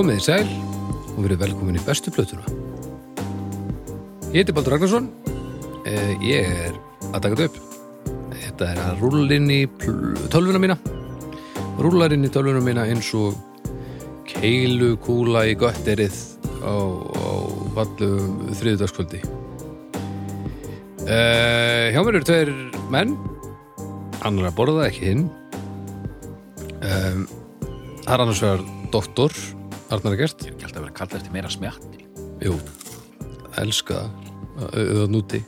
Komið í sæl og verið velkomin í bestu plötuna. Ég heiti Baldur Ragnarsson. Eh, Ég er að taka þetta upp. Þetta er að rúlla inn í tölvuna mína. Rúllar inn í tölvuna mína eins og keilu kúla í götterið á, á vallum þriðudagskvöldi. Uh, hjá mér eru tveir menn. Annar að borða, ekki hinn. Um, það er annars vegar doktor Arnar Gert. Ég held að vera kallað eftir meira smjatti. Jú, elska auðvitað núti.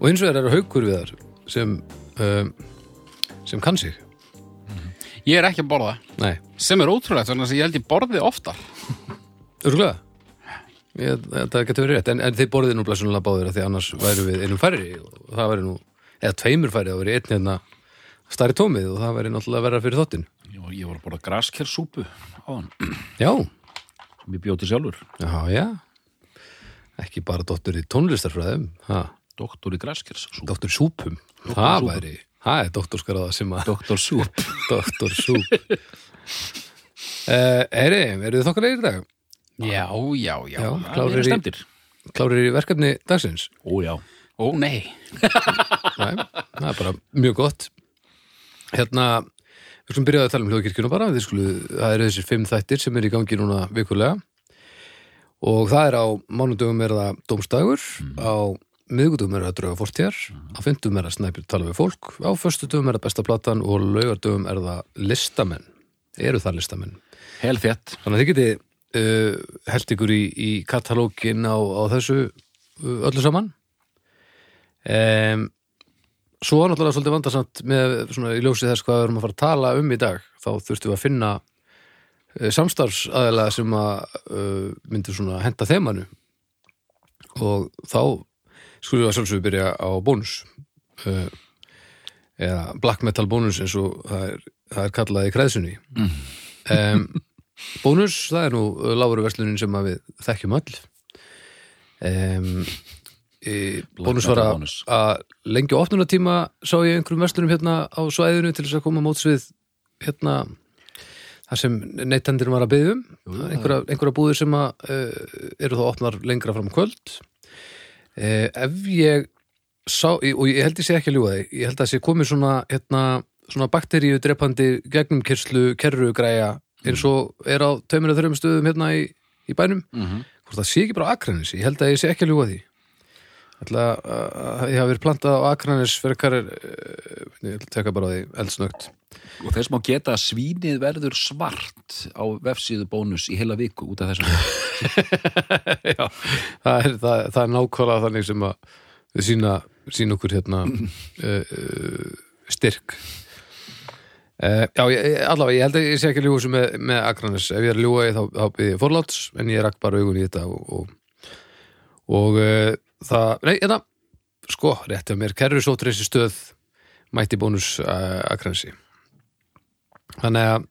Og hins vegar eru haukur við þar sem um, sem kann sig. Ég er ekki að borða, Nei, sem er ótrúlegt, þannig að ég held ég borði oftar. örgulega ég, það getur verið rétt. En, en þið borðið nú blæsunulega báðir af því annars væru við einum færri og það væri nú eða tveimur færri, það væri einn hérna stærri tómið og það væri náttúrulega verra fyrir þottin Ég var, ég var að borða graskersúpu á hann, Já, ég bjóti sjálfur. já, já ekki bara dóttur í tónlistarfræðum ha, Doktor í graskersúpu. dóttur í súpum það súpum. væri, það er dóttorskaraða sem að Doktor Súp. Dr. Soup uh, Heyri, eru þið þokkalegir í dag? Já, já, já. Já, það í- stemdir. Klárir í verkefni dagsins? Ó, já. Ó, nei. Nei, það er bara mjög gott Hérna við skulum byrjaði að tala um hljóðkirkjuna bara skulu, það eru þessir fimm þættir sem er í gangi núna vikulega. Og það er á mánudögum er það dómstægur á miðgudögum er það drauga fórtíðar á fymtugum er það snæpir tala við fólk á föstudögum er það besta platan og laugardögum er það listamenn. Eru það listamenn? Helfett. Þannig að þið geti uh, held ykkur í, í katalógin á, á þessu uh, öllu saman. Um, svo er náttúrulega svolítið vandarsamt með svona í ljósi þess hvað við erum að fara að tala um í dag. Þá þurftum við að finna uh, samstarfsaðilega sem að uh, myndir svona henda þemanu. Og þá skulum við að sjálfsögðu byrja á bónus uh, eða black metal bónus eins og það er, það er kallað í kreðsunni um, bónus, það er nú lágur verslunin sem við þekkjum öll. Um, bónus var að, á opnunatíma sá ég einhverjum verslunum hérna á svæðinu til þess að koma móts við hérna þar sem neytendir var að byggja um. Einhverja, einhverja búðir sem að uh, eru þá opnar lengra fram kvöld. Uh, ef ég sá, og ég held ég sé ekki að ljúga þig ég held að sé komið svona hérna, svona bakteríu drepandi gegnumkyrslu kerru græja eins og er á og þreim stöðum hérna í, í bænum. Mm hvort það sé ekki bara á Akranis ég held að ég sé ekki að ljúga því ætla að ég hafi verið plantað á Akranis fyrir hver er ég ætla að teka bara því eldsnögt. Og þess má geta að svínið verður svart á vefsíðu bónus í heila viku út af þessum. Já, það er, það, það er nákvæmlega þannig sem að sína, sína okkur hérna uh, styrk. Uh, Já, ég, allavega ég held að ég sé ekki ljúga þessu með, með Akranes ef ég er ég þá, þá byrði ég forláts en ég rakk bara augun í þetta og, og, og uh, það, nei, þetta sko, rétt af mér, kerru sótreisi stöð mætti bónus uh, Akranesi þannig að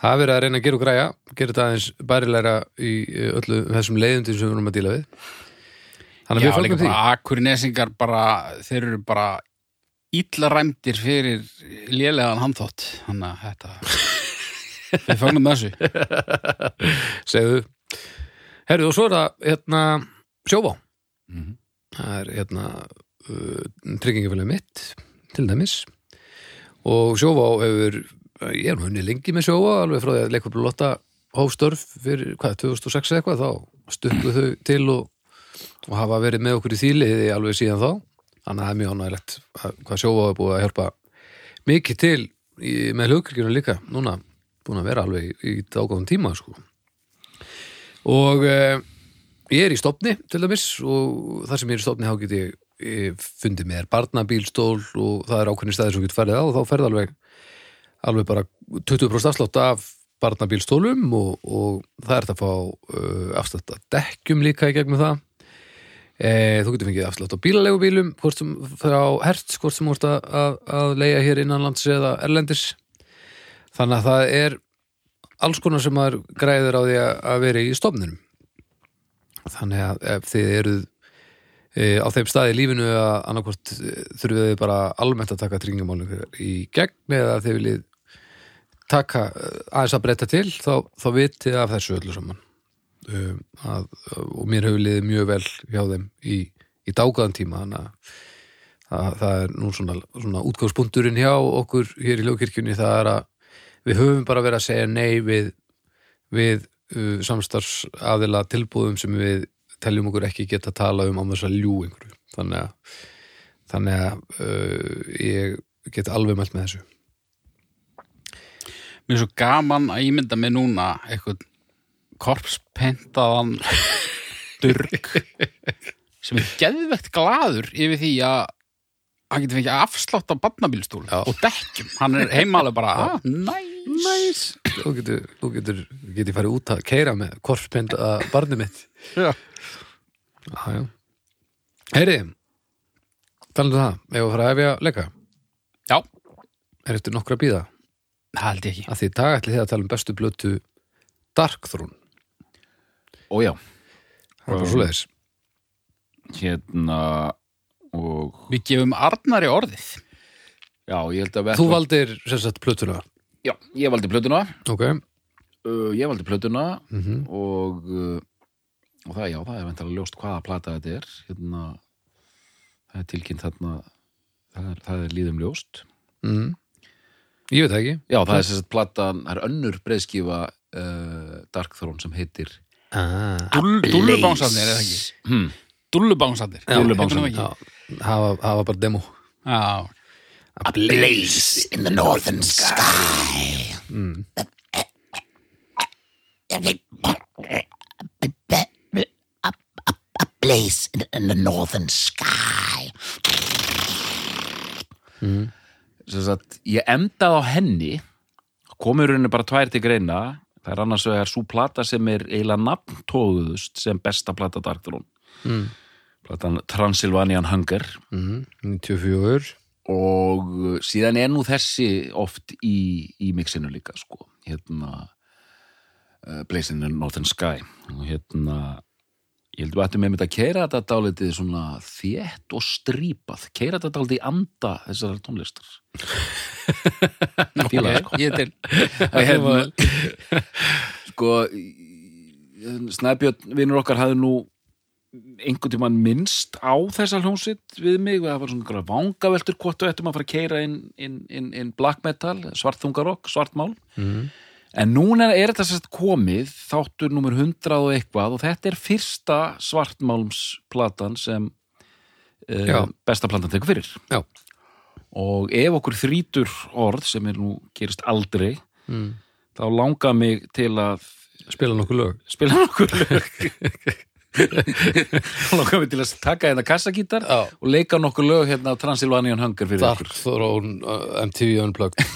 það er verið að reyna að gera og græja gera þetta aðeins bærilegra í eh, öllu þessum leiðundum sem við erum að díla við þannig að við fólkum því bara akkurnesingar bara, þeir eru bara illa ræmdir fyrir lélegan handþótt. Þannig að þetta, við fagnum þessu. segðu herru og svo er það hérna sjóvá Mhm. það er hérna uh, tryggingafélagi mitt til dæmis og sjóvá hefur ég er nú henni lengi með sjóvá alveg frá því að leikvöldum lotta hófstörf fyrir hvað, 2006 eða eitthvað þá stukku þau til og, og hafa verið með okkur í þýliði alveg síðan þá þannig að það er mjög ánægilegt að- hvað sjóvá er búið að hjálpa mikið til í, með hlugkirkjuna líka núna búin að vera alveg í, í dágóðum tíma sko. og eh, ég er í stopni til dæmis og þar sem ég er í stopni þá get ég, ég fundið mér barnabílstól og það er ákveðni staðir sem get farið á og þá ferð alveg alveg bara 20% afslátt af barnabílstólum og, og það er þetta að fá uh, afslátt að dekkjum líka í gegnum það. E, þú getur fengið afslátt á bílalegubílum hvort sem frá hertz hvort sem hvort að, að, leia hér innanlands eða erlendis. Þannig að það er alls konar sem maður græður á því að, vera í stofnunum þannig að ef þið eruð e, á þeim staði í lífinu að annarkvort e, þurfið þið bara almennt að taka tryggingamálum í gegn eða þið viljið taka uh, aðeins að breyta til þá, þá vitið af þessu öllu saman. Um, að, og mér hefur liðið mjög vel hjá þeim í, í dágaðan tíma þannig að það, það er nú svona, svona útgangspunkturinn hjá okkur hér í ljókirkjunni það er að við höfum bara verið að segja nei við, við uh, samstarfsaðila tilbúðum sem við teljum okkur ekki geta að tala um á þess að ljú einhverju þannig að, þannig að uh, ég get alveg mælt með þessu Mér er svo gaman að ímynda mig núna eitthvað korpspentaðan durg sem er geðvegt glaður yfir því að hann getur fengið afslátt á barnabílstúl og dekkjum. Hann er heimalega bara, ah, næs. Næs. Nú getur, nú getur, getur farið út að keira með korfspind að barni mitt. Já. Já, já. Heyri, talandi um það. Ef að fara að efja leika? Já, Er eftir nokkra að býða það held ég ekki. að því í dag ætli þið að tala um bestu blötu Darkthrone Ó já, Það er bara Um, svoleiðis. Hérna og Við gefum Arnari orðið. já, ég held að Þú valdir sem sagt plötuna Já, ég valdi plötuna Ok uh, Ég valdi plötuna mm og, uh, og það, já, það er vendalega ljóst hvaða plata þetta er hérna það er tilkynnt þarna það er, það er líðum ljóst mm. Ég veit það ekki Já, það er sagt platan, það er önnur breyðskífa uh, Dark Throne sem heitir ah. Dúll, dúllubánsarnir, eða ekki? hmm. Nú Já, hafa, hafa bara demo? Já. A blaze in the northern sky mm. a place in, the northern sky. sem sagt, ég endaði á henni komur rauninni bara tvær til greina það er annars vegar svo plata sem er eiginlega nafntóðust sem besta plata Dark Throne Mm. platan Transylvanian Hunger Mm. 94 og uh, síðan er nú þessi oft í, í mixinu líka sko, hérna uh, Blazing in the Northern Sky og hérna ég held að við ættum með að keira þetta dálítið svona þétt og strípað keira þetta dálítið í anda þessar tónlistar Fíla það, sko. Ég til. hérna sko Snæbjörn vinnur okkar hafði nú einhvern tímann minnst á þessa hljónsitt við mig, það var svona vangaveltur hvort við ættum að fara að keira inn, inn, inn, inn black metal, svartþungarokk, svartmál mm. en núna er þetta komið þáttur nummer 100 og eitthvað og þetta er fyrsta svartmálmsplatan sem uh, besta platan tekur fyrir Já. og ef okkur þrítur orð sem er nú gerist aldrei Mm. þá langar mig til að Spila nokkuð lög spila nokkur lög langar mig til að taka hérna kassagítar Já. og leika nokkur lög hérna af Transylvanian Hunger fyrir Dark Throne uh, MTV Unplugged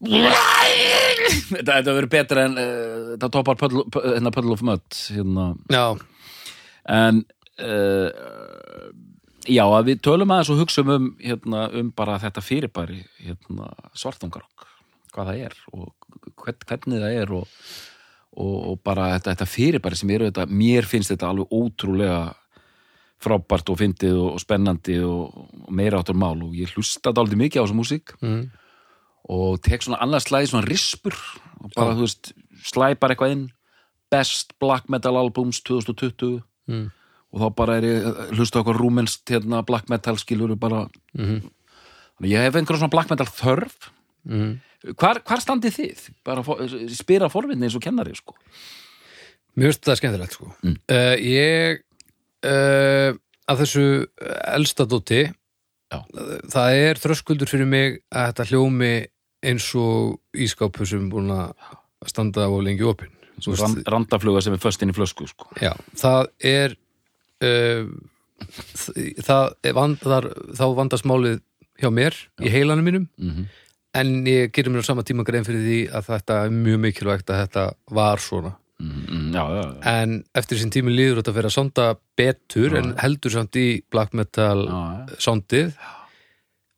þetta þetta verður betra en uh, þetta toppar Puddle, Pu- hérna Puddle of Mud hérna. Já, en uh, já við tölum aðeins og hugsaum um, hérna, um bara þetta fyrirbæri hérna, svartungarokk hvað það er og hvern, hvernig það er og, og, og bara þetta, þetta fyrirbæri sem eru þetta, mér finnst þetta alveg ótrúlega frábært og fyndið og, og spennandi og, og meira áttur mál og ég hlusta dálítið mikið á þessu músík mm. og tek svona annað slæði svona rispur og bara, þú veist, slæði bara eitthvað inn best black metal albums 2020 Mm. og þá bara er ég hlusta okkur rúmenst hérna black metal skilur bara Mhm. Þannig ég hef einhverjum svona black metal þörf Mm. hvar, hvar standið þið? bara for, spyra forvinni eins og kennari sko. Finnst það skemmtilegt sko Mm. uh, Ég uh, að þessu elsta dóti Já. það er þröskuldur fyrir mig að þetta hljómi eins og ískápu sem búin að standa á lengi opinn randafluga sem er föst inn í flösku sko. Já, það er uh, það vandar, þá vandast málið hjá mér í heilanum mínum mm en ég gerir mér á sama tíma grein fyrir því að þetta er mjög mikilvægt að þetta var svona mm, já, já, já. en eftir sín tími líður þetta að vera sonda betur en heldur samt í black metal sondið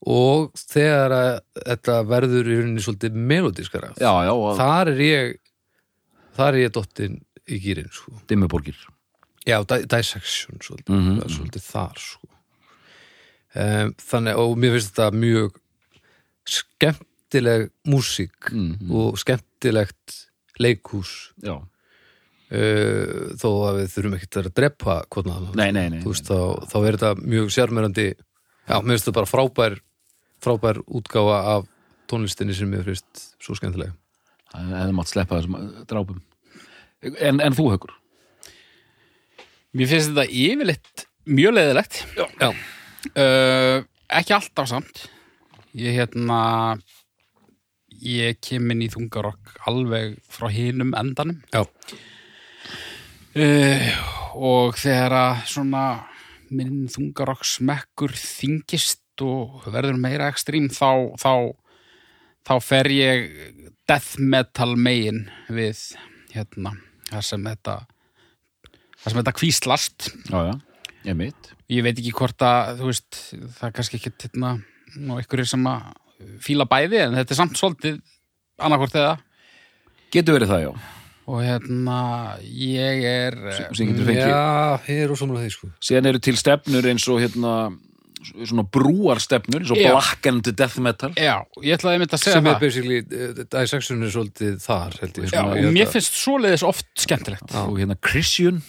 og þegar að þetta verður í rauninni svolítið melodískara þar er ég þar er ég dottin í gýrin sko. dimmuborgir já, di- dissection svolítið, það er svolítið þar sko. um, þannig og mér finnst þetta mjög skemmtileg músík Mhm. og skemmtilegt leikhús. Já, uh, þó að við þurfum ekkert að drepa veist, þá, þá er þetta mjög sérmerandi já, mér finnst þetta bara frábær frábær útgáfa af tónlistinni sem mér finnst svo skemmtileg. Það hefði mátt sleppa þessum uh, drápum. En, en þú högur Mér finnst þetta yfirleitt mjög leiðilegt. Já, Uh, ekki alltaf samt. Ég hérna, ég kem inn í þungarokk alveg frá hinum endanum. já, Uh, og þegar að svona minn þungarokk smekkur þingist og verður meira ekstrím þá, þá, þá fer ég death metal megin við hérna, það sem þetta það sem þetta kvíslast. Já, já, ég mitt. Ég veit ekki hvort að þú veist, það er kannski ekki hérna, nú einhverjir sem að fíla bæði en þetta er samt svolítið annarkvort eða. Getur verið það, já, og hérna ég er eh, sem getur fengið já ég er ósamlega því sko. Síðan eru til stefnur eins og hérna svona brúarstefnur eins og Já. black and death metal. Já, ég ætlaði einmitt að segja sem er það. basically, uh, dissection er svolítið þar held ég Já, svona, og mér finnst svoleiðis oft skemmtilegt. Og hérna Christian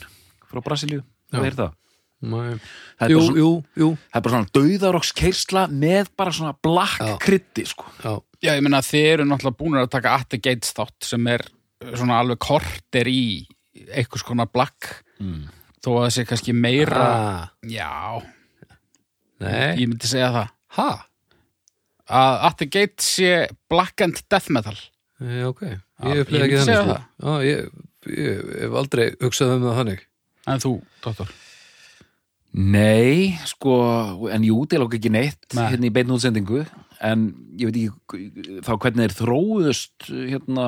frá Brasilíu, hvað Já. er það? Það er, Jú, svona, jú, jú. það er bara svona dauðarokskersla með bara svona black krytti sko. Já, Já, ég meina þið eru náttúrulega búin að taka At the Gates þátt sem er uh, svona alveg korter í einhvers konar black. Mm. þó að það sé kannski meira ah, Já, Nei, ég myndi segja það. Ha? að At the Gates sé black and death metal. Já, ok, Já, ég ég upplýði ekki þannig segja sko. Já, ég, ég hef aldrei hugsað um það þannig. En þú, doktor Nei, sko, en jú, það lók ekki neitt Nei. hérna í beinu útsendingu en ég veit ekki þá hvernig þeir þróuðust hérna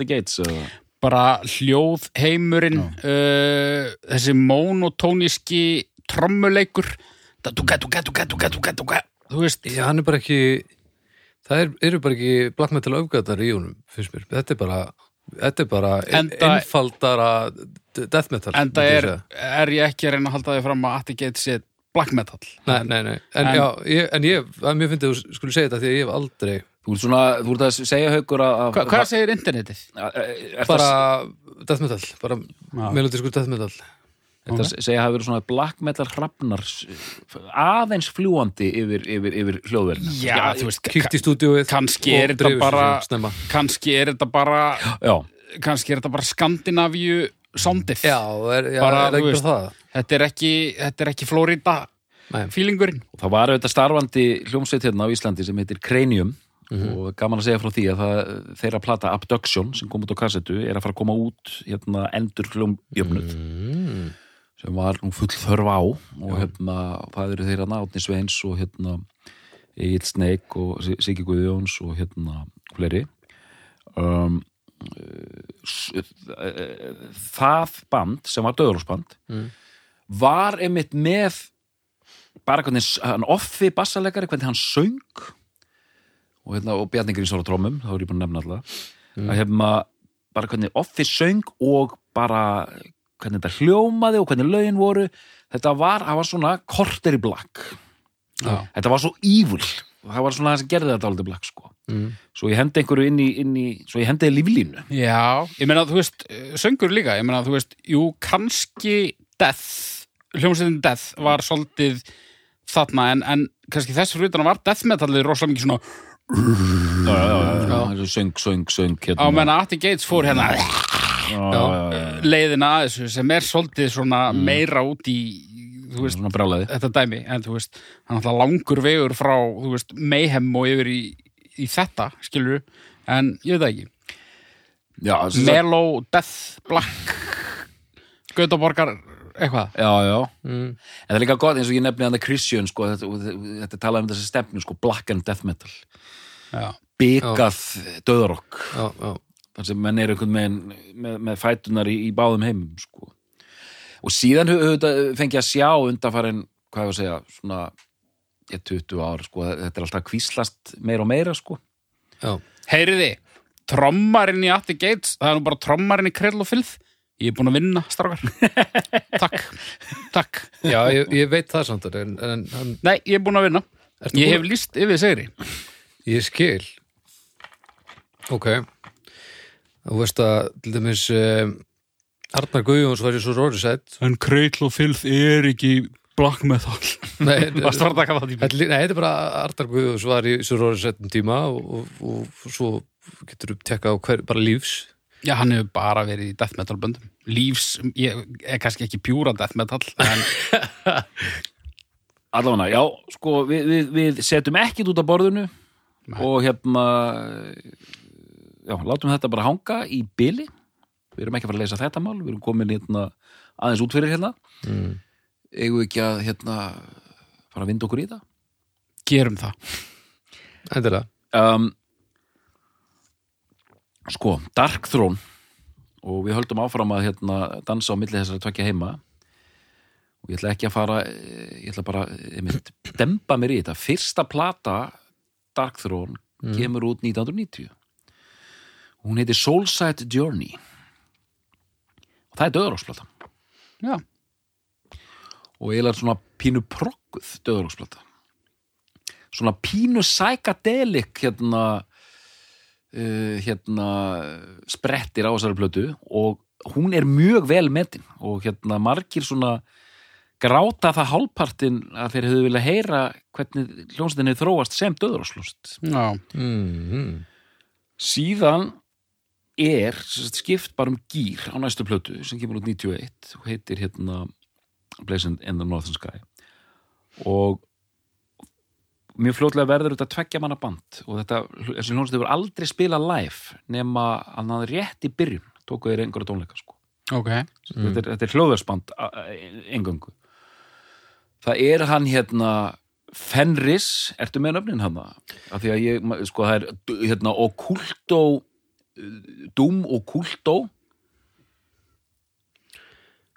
the gates eða? Bara hljóð heimurinn uh, þessi monotóníski trommuleikur. Duga, duga, duga þú veist, Já, hann er bara ekki það er, eru bara ekki black metal öfgatar í honum, finnst mér. Þetta er bara, þetta er bara Enda- einfaldara death metal en það er, er ég ekki að reyna að halda því fram að Atti Gates sé black metal. Nei, nei, nei, en, En- já, ég, en ég, að mér finnst þú skulle segja þetta því að ég hef aldrei Þú ert svona, þú ert að segja haugur að Hva, hvað segir internetið? að er bara death metal, bara melodískur death metal Þetta okay. segja að hafa verið svona black metal hrafnar aðeins fljúandi yfir, yfir, yfir hljóðverðina. Já, þú veist, kíkt í stúdíóið kannski er þetta bara kannski er þetta bara Já, kannski er þetta bara Skandinavíu soundið. Já, er, já, Bara, er veist, það? þetta er ekki, þetta er ekki Florida Nei. feelingurinn. Og það var auðvitað starfandi hljómsveit hérna á Íslandi sem heitir Cranium. Og gaman að segja frá því að það, þeirra plata Abduction sem kom út á kassetu er að fara að koma út hérna endur hljómjöfnuð. Mm. Sem var nú full þörf á og hérna það eru þeirra Átni Sveins og hérna Egil Sneik og Si- Siggi Guðjóns og hérna fleiri. Um, eh, það band sem var döðlósband Mm. var einmitt með bara hvernig hann offi bassalegari, hvernig hann söng og, hérna, og Bjarni Grínsóra trómum, þá er ég búin að nefna alltaf að hefna bara hvernig offi söng og bara hvernig þetta hljómaði og hvernig lögin voru þetta var, það var svona korter í black Já. þetta var svo evil það var svona það sem gerði þetta aldrei black sko. Mm. svo ég hendi einhverju inn í, inn í svo ég hendi líflínu Já, ég meina, þú veist, söngur líka, ég meina, þú veist, jú, kannski Death, hljómsveitin Death var svolítið þarna, en, en kannski þess fyrir utan að var Death metallið rosalega mikið svona, söng, söng, söng hérna. á menna Atti Gates fór hérna. Leiðina að þessu, sem er svolítið svona meira út í, þú veist, svona brálaði þetta dæmi, en þú veist, hann er alltaf langur vegur frá, þú veist, mayhem og yfir í, í þetta, skilur en ég veit það ekki, já, Melo, Death, Black Gautaborgar, eitthvað. Já, já. Mm. En það er líka gott eins og ég nefni að Christian sko, þetta, þetta talað um þessi stefnu sko, black and death metal. Já, bygað döðarokk Já, já, þar sem menn er einhvern veginn með, með fætunar í, í báðum heimum sko. og síðan höfðu þetta fengið að sjá undanfærin, hvað ég að segja svona ég, 20 ár, sko, þetta er alltaf kvíslast meira og meira sko. já. heyriði trommarinn í Atti Gates, það er nú bara trommarinn í Krell og Filth. Ég er búin að vinna, strákar. Takk, takk. Já ég, ég veit það samt en, en hann, nei, ég er búin að vinna. Ertu ég búin- hef líst yfir segri ég skil. Ok Þú veist að til dæmis um, Arnar Guðjóns var í svo róri sætt. En Kreitl og Filth er ekki black metal. Nei, Varst var að taka það í Þetta er lí- Nei, þetta bara Arnar Guðjóns var í svo róri sættum tíma og, og, og svo getur þú tekka á hver, bara lífs Já, hann hefur bara verið í death metal böndum. Lífs, ég er kannski ekki pjúra death metal En Allavega, já, sko, við, við, við setjum ekkit út af borðinu Nei. og hérna já, látum þetta bara hanga í byli við erum ekki að fara að leysa þetta mál við erum komin hérna aðeins út fyrir hérna. Mm. eigum við ekki að hérna fara að vinda okkur í það? Gerum það. Endilega. Um, sko, Dark Throne og við höldum áfram að hérna, dansa á milli þessara tvekja heima. Og ég ætla ekki að fara eh, ég ætla bara, einmitt, demba mér í þetta. Fyrsta plata Dark Throne kemur út 1990 hún heitir Soulside Journey. Og það er döðaróksplata Já, og eiginlega svona pínu progguð döðaróksplata svona pínu psychedelic hérna uh, hérna sprettir á þessari plötu. Og hún er mjög vel metin. Og hérna margir svona gráta það hálfpartin að þeir hefðu vilja heyra hvernig hljómsveitinni þróast sem döðaróksljónst já, mm. síðan er sagt, skipt bara um gýr á næstu plötu sem kemur út 91 og heitir hérna Blazing in the Northern Sky. Og mjög fljótlega verður þetta tveggja manna band. Og þetta, þessi hljónst hefur aldrei spilað live nema að hann rétt í byrjun tóku þeir einhverja tónleika sko. ok. Þetta, er, þetta er hljóðversband engöngu það er hann hérna Fenris, ertu með nöfnin hann? Af því að ég, sko það er hérna Occulto Doom Occulto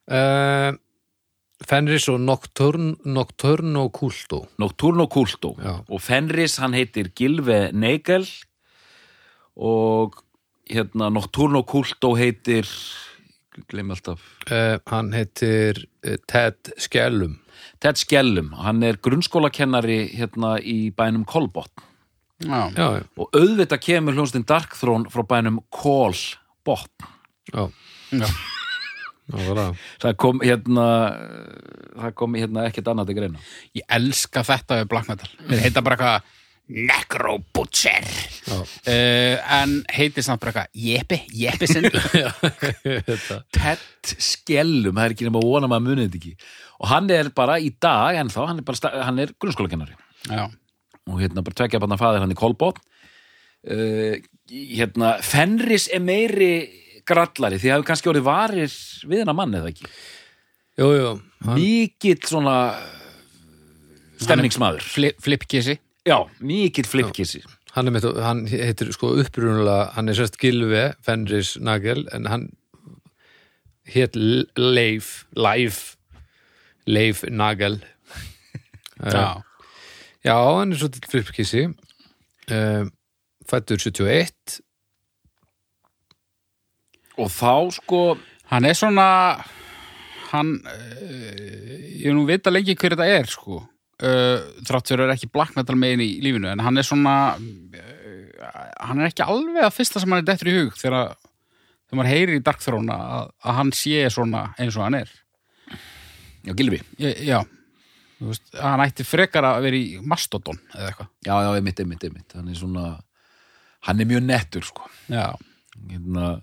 uh, Fenris og Nocturne, Nocturne og Kulto Nocturno Culto Já. og Fenris hann heitir Gilve Neigel og hérna Nocturno Culto heitir gleym alltaf. Uh, Hann heitir uh, Ted Skellum. Ted Skellum, hann er grunnskólakennari hérna í bænum Kolbotn Já, Já, já, og auðvitað kemur hljónstinn Dark Throne frá bænum já. Var það. það kom hérna það kom hérna ekkert annað til greina. Ég elska þetta við black metal. Þeir heita bara eitthvað Necro Butcher uh, En heitir samt bara eitthvað Jeppi, Jeppi Þetta. Ted Skellum, það er ekki nema að vona maður munið þetta ekki. Og hann er bara í dag ennþá, hann er, bara, hann er grunnskólakennari. Já, og hérna bara tvekja bara faðir hann í Kolbotn. Uh, hérna Fenris er meiri grallari því það hefur kannski orðið varir við hennar mann eða ekki? Jú, jú, hann, mikill svona stemningsmaður. Fli, flipkissi. Já, mikill flipkissi. Hann, mitt, hann heitir sko upprunulega hann er sérst Gilve Fenris Nagel en hann hétt Leif Leif Leif Nagel. Já, Já, hann er svo til flipkissi. Um, fættur 71 og þá sko hann er svona Hann uh, Ég nú vita lengi hver þetta er sko. Uh, Þrátt fyrir að vera ekki black metal megin í lífinu En hann er svona uh, Hann er ekki alveg að fyrsta sem hann er dettur í hug Þegar þegar maður heyrir í Dark Throne að, að hann sé svona eins og hann er. Já, Gilvi, já veist, hann ætti frekar að vera í Mastodon eða eitthvað. Já, já, einmitt, einmitt, einmitt. Hann er svona, hann er mjög nettur sko. Já, hérna.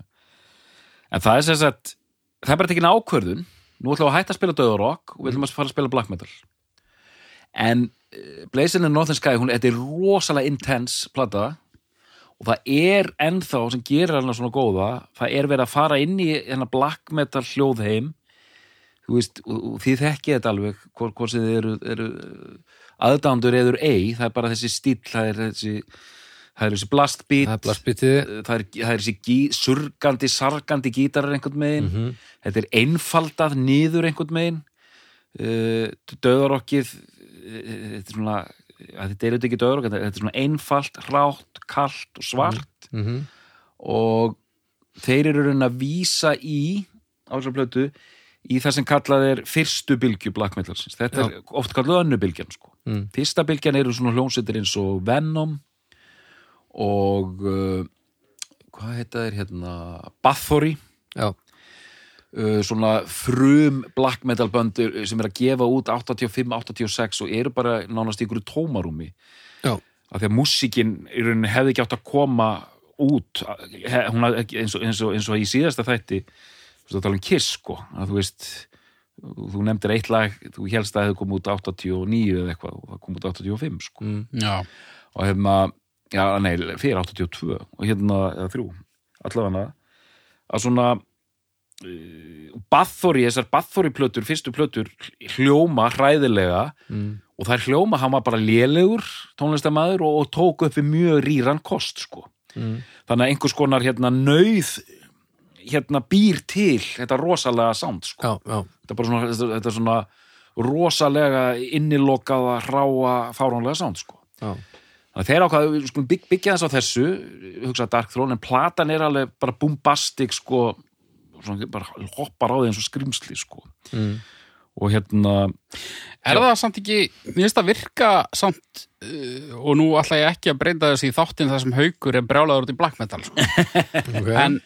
en það er sem sagt það er bara tekin ákvörðun. Nú ætlum við að hætta að spila döðarokk og við ætlum að fara að spila black metal. En uh, Blazing in Northern Sky hún, þetta er rosalega intense plata og það er ennþá sem gerir hana svona góða það er verið að fara inn í hennar black metal hljóðheim þú veist, og, þið þekkið þetta alveg hvort, hvort sem þið eru, eru aðdándur eður ei, það er bara þessi stíl það er þessi það er þessi blastbeat það er blaspitið það er, það er þessi gí, surgandi, sargandi gítarar einhvern megin. Mhm. þetta er einfaldað niður einhvern megin. Uh, döðarokkið uh, þetta er svona þetta er auðvitað ekki döðarokk þetta er svona einfalt, rátt, kalt og svart. Mm og þeir eru raunin að vísa í á þessar plötu í það sem kallað er fyrstu bylgju black metalsins. Þetta er oft kallað önnu bylgjan sko. Mm. fyrsta bylgjan eru svona hljómsveitir eins og Venom og uh, hvað heita þeir hérna? Bathory. Já, uh, svona frum black metal böndur sem er að gefa út 85-86 og eru bara nánast í ykkur tómarúmi. Já, af því að músíkin í rauninni hefði ekki átt að koma út he, hún hafði ekki, eins, og, eins, og, eins og í síðasta þætti þú veist að tala um Kiss sko. Að þú veist þú nefndir eitt lag, þú helst að það komið út 89 eða eitthvað og það kom út 85 sko. Mm, og hérna, já, nei, fyrir 82 og hérna, eða þrjú. Allavega að svona uh, Bathory, þessar Bathory plötur, fyrstu plötur hljóma hræðilega mm, og það er hljóma, hann var bara lélegur tónlistamæður og, og tók upp við mjög rýran kost, sko. Mm, þannig að einhvers konar hérna nöyð hérna býr til þetta rosalega sound, sko. Já, já, þetta er bara svona, þetta, þetta er svona rosalega innilokaða hráa, fáránlega sound, sko. Já, þeir ákvaðu, við skulum bygg, byggja þess á þessu, hugsa Dark Throne, en platan er alveg bara bombastic, sko, svona, bara hoppar á því eins og skrimsli, sko. mm, Og hérna, er það samt ekki, mér finnst það virka samt, uh, og nú ætla ég ekki að breyta þessi í þáttin þar sem haukur er brjálaður út í black metal, sko. ok. En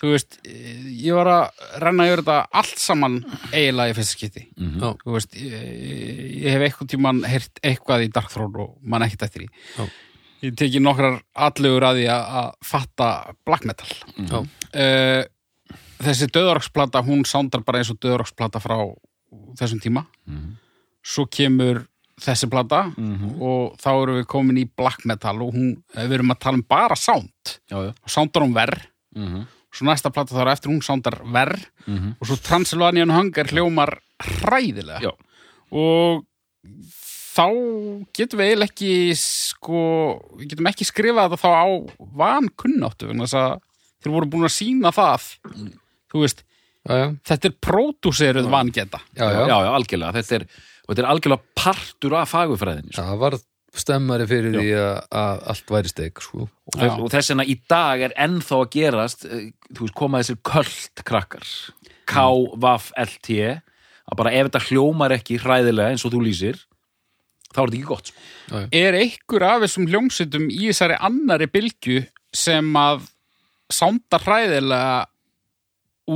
þú veist, eh, ég var að renna yfir þetta allt saman eiginlega í fyrsta skipti. já, Þú veist, ég, ég hef eitthvað tímann heyrt eitthvað í Dark Throne og mann ekkert eftir í. Já. Ég teki nokkrar allugur að því að, fatta black metal. já, uh, þessi döðaroksplata hún sándar bara eins og döðaroksplata frá þessum tíma. Svo kemur þessi plata og þá erum við komin í black metal og hún, við erum að tala um bara já, og sándar hún verð mm svo næsta plata þá er eftir hún sándar verð og svo Transylvanian Hunger hljómar hræðilega. Já, og þá getum við eiginlega ekki sko, við getum ekki skrifað þetta þá á vankunnáttu vegna þess að þeir voru búin að sína það. Þú veist, já, já, þetta er pródúseruð vangeta. Já, já, já, já, algjörlega, þetta er, og þetta er algjörlega partur af fagufræðinni, sko. það var stemmari fyrir því að, að allt væri steik, sko. Og, og þess vegna í dag er ennþá að gerast, eh, þú veist, koma þessir köld krakkar, K-V-L-T, að bara ef þetta hljómar ekki hræðilega eins og þú lýsir, þá er þetta ekki gott, sko. er einhver af þessum hljómsveitum í þessari annari bylgju sem að sánda hræðilega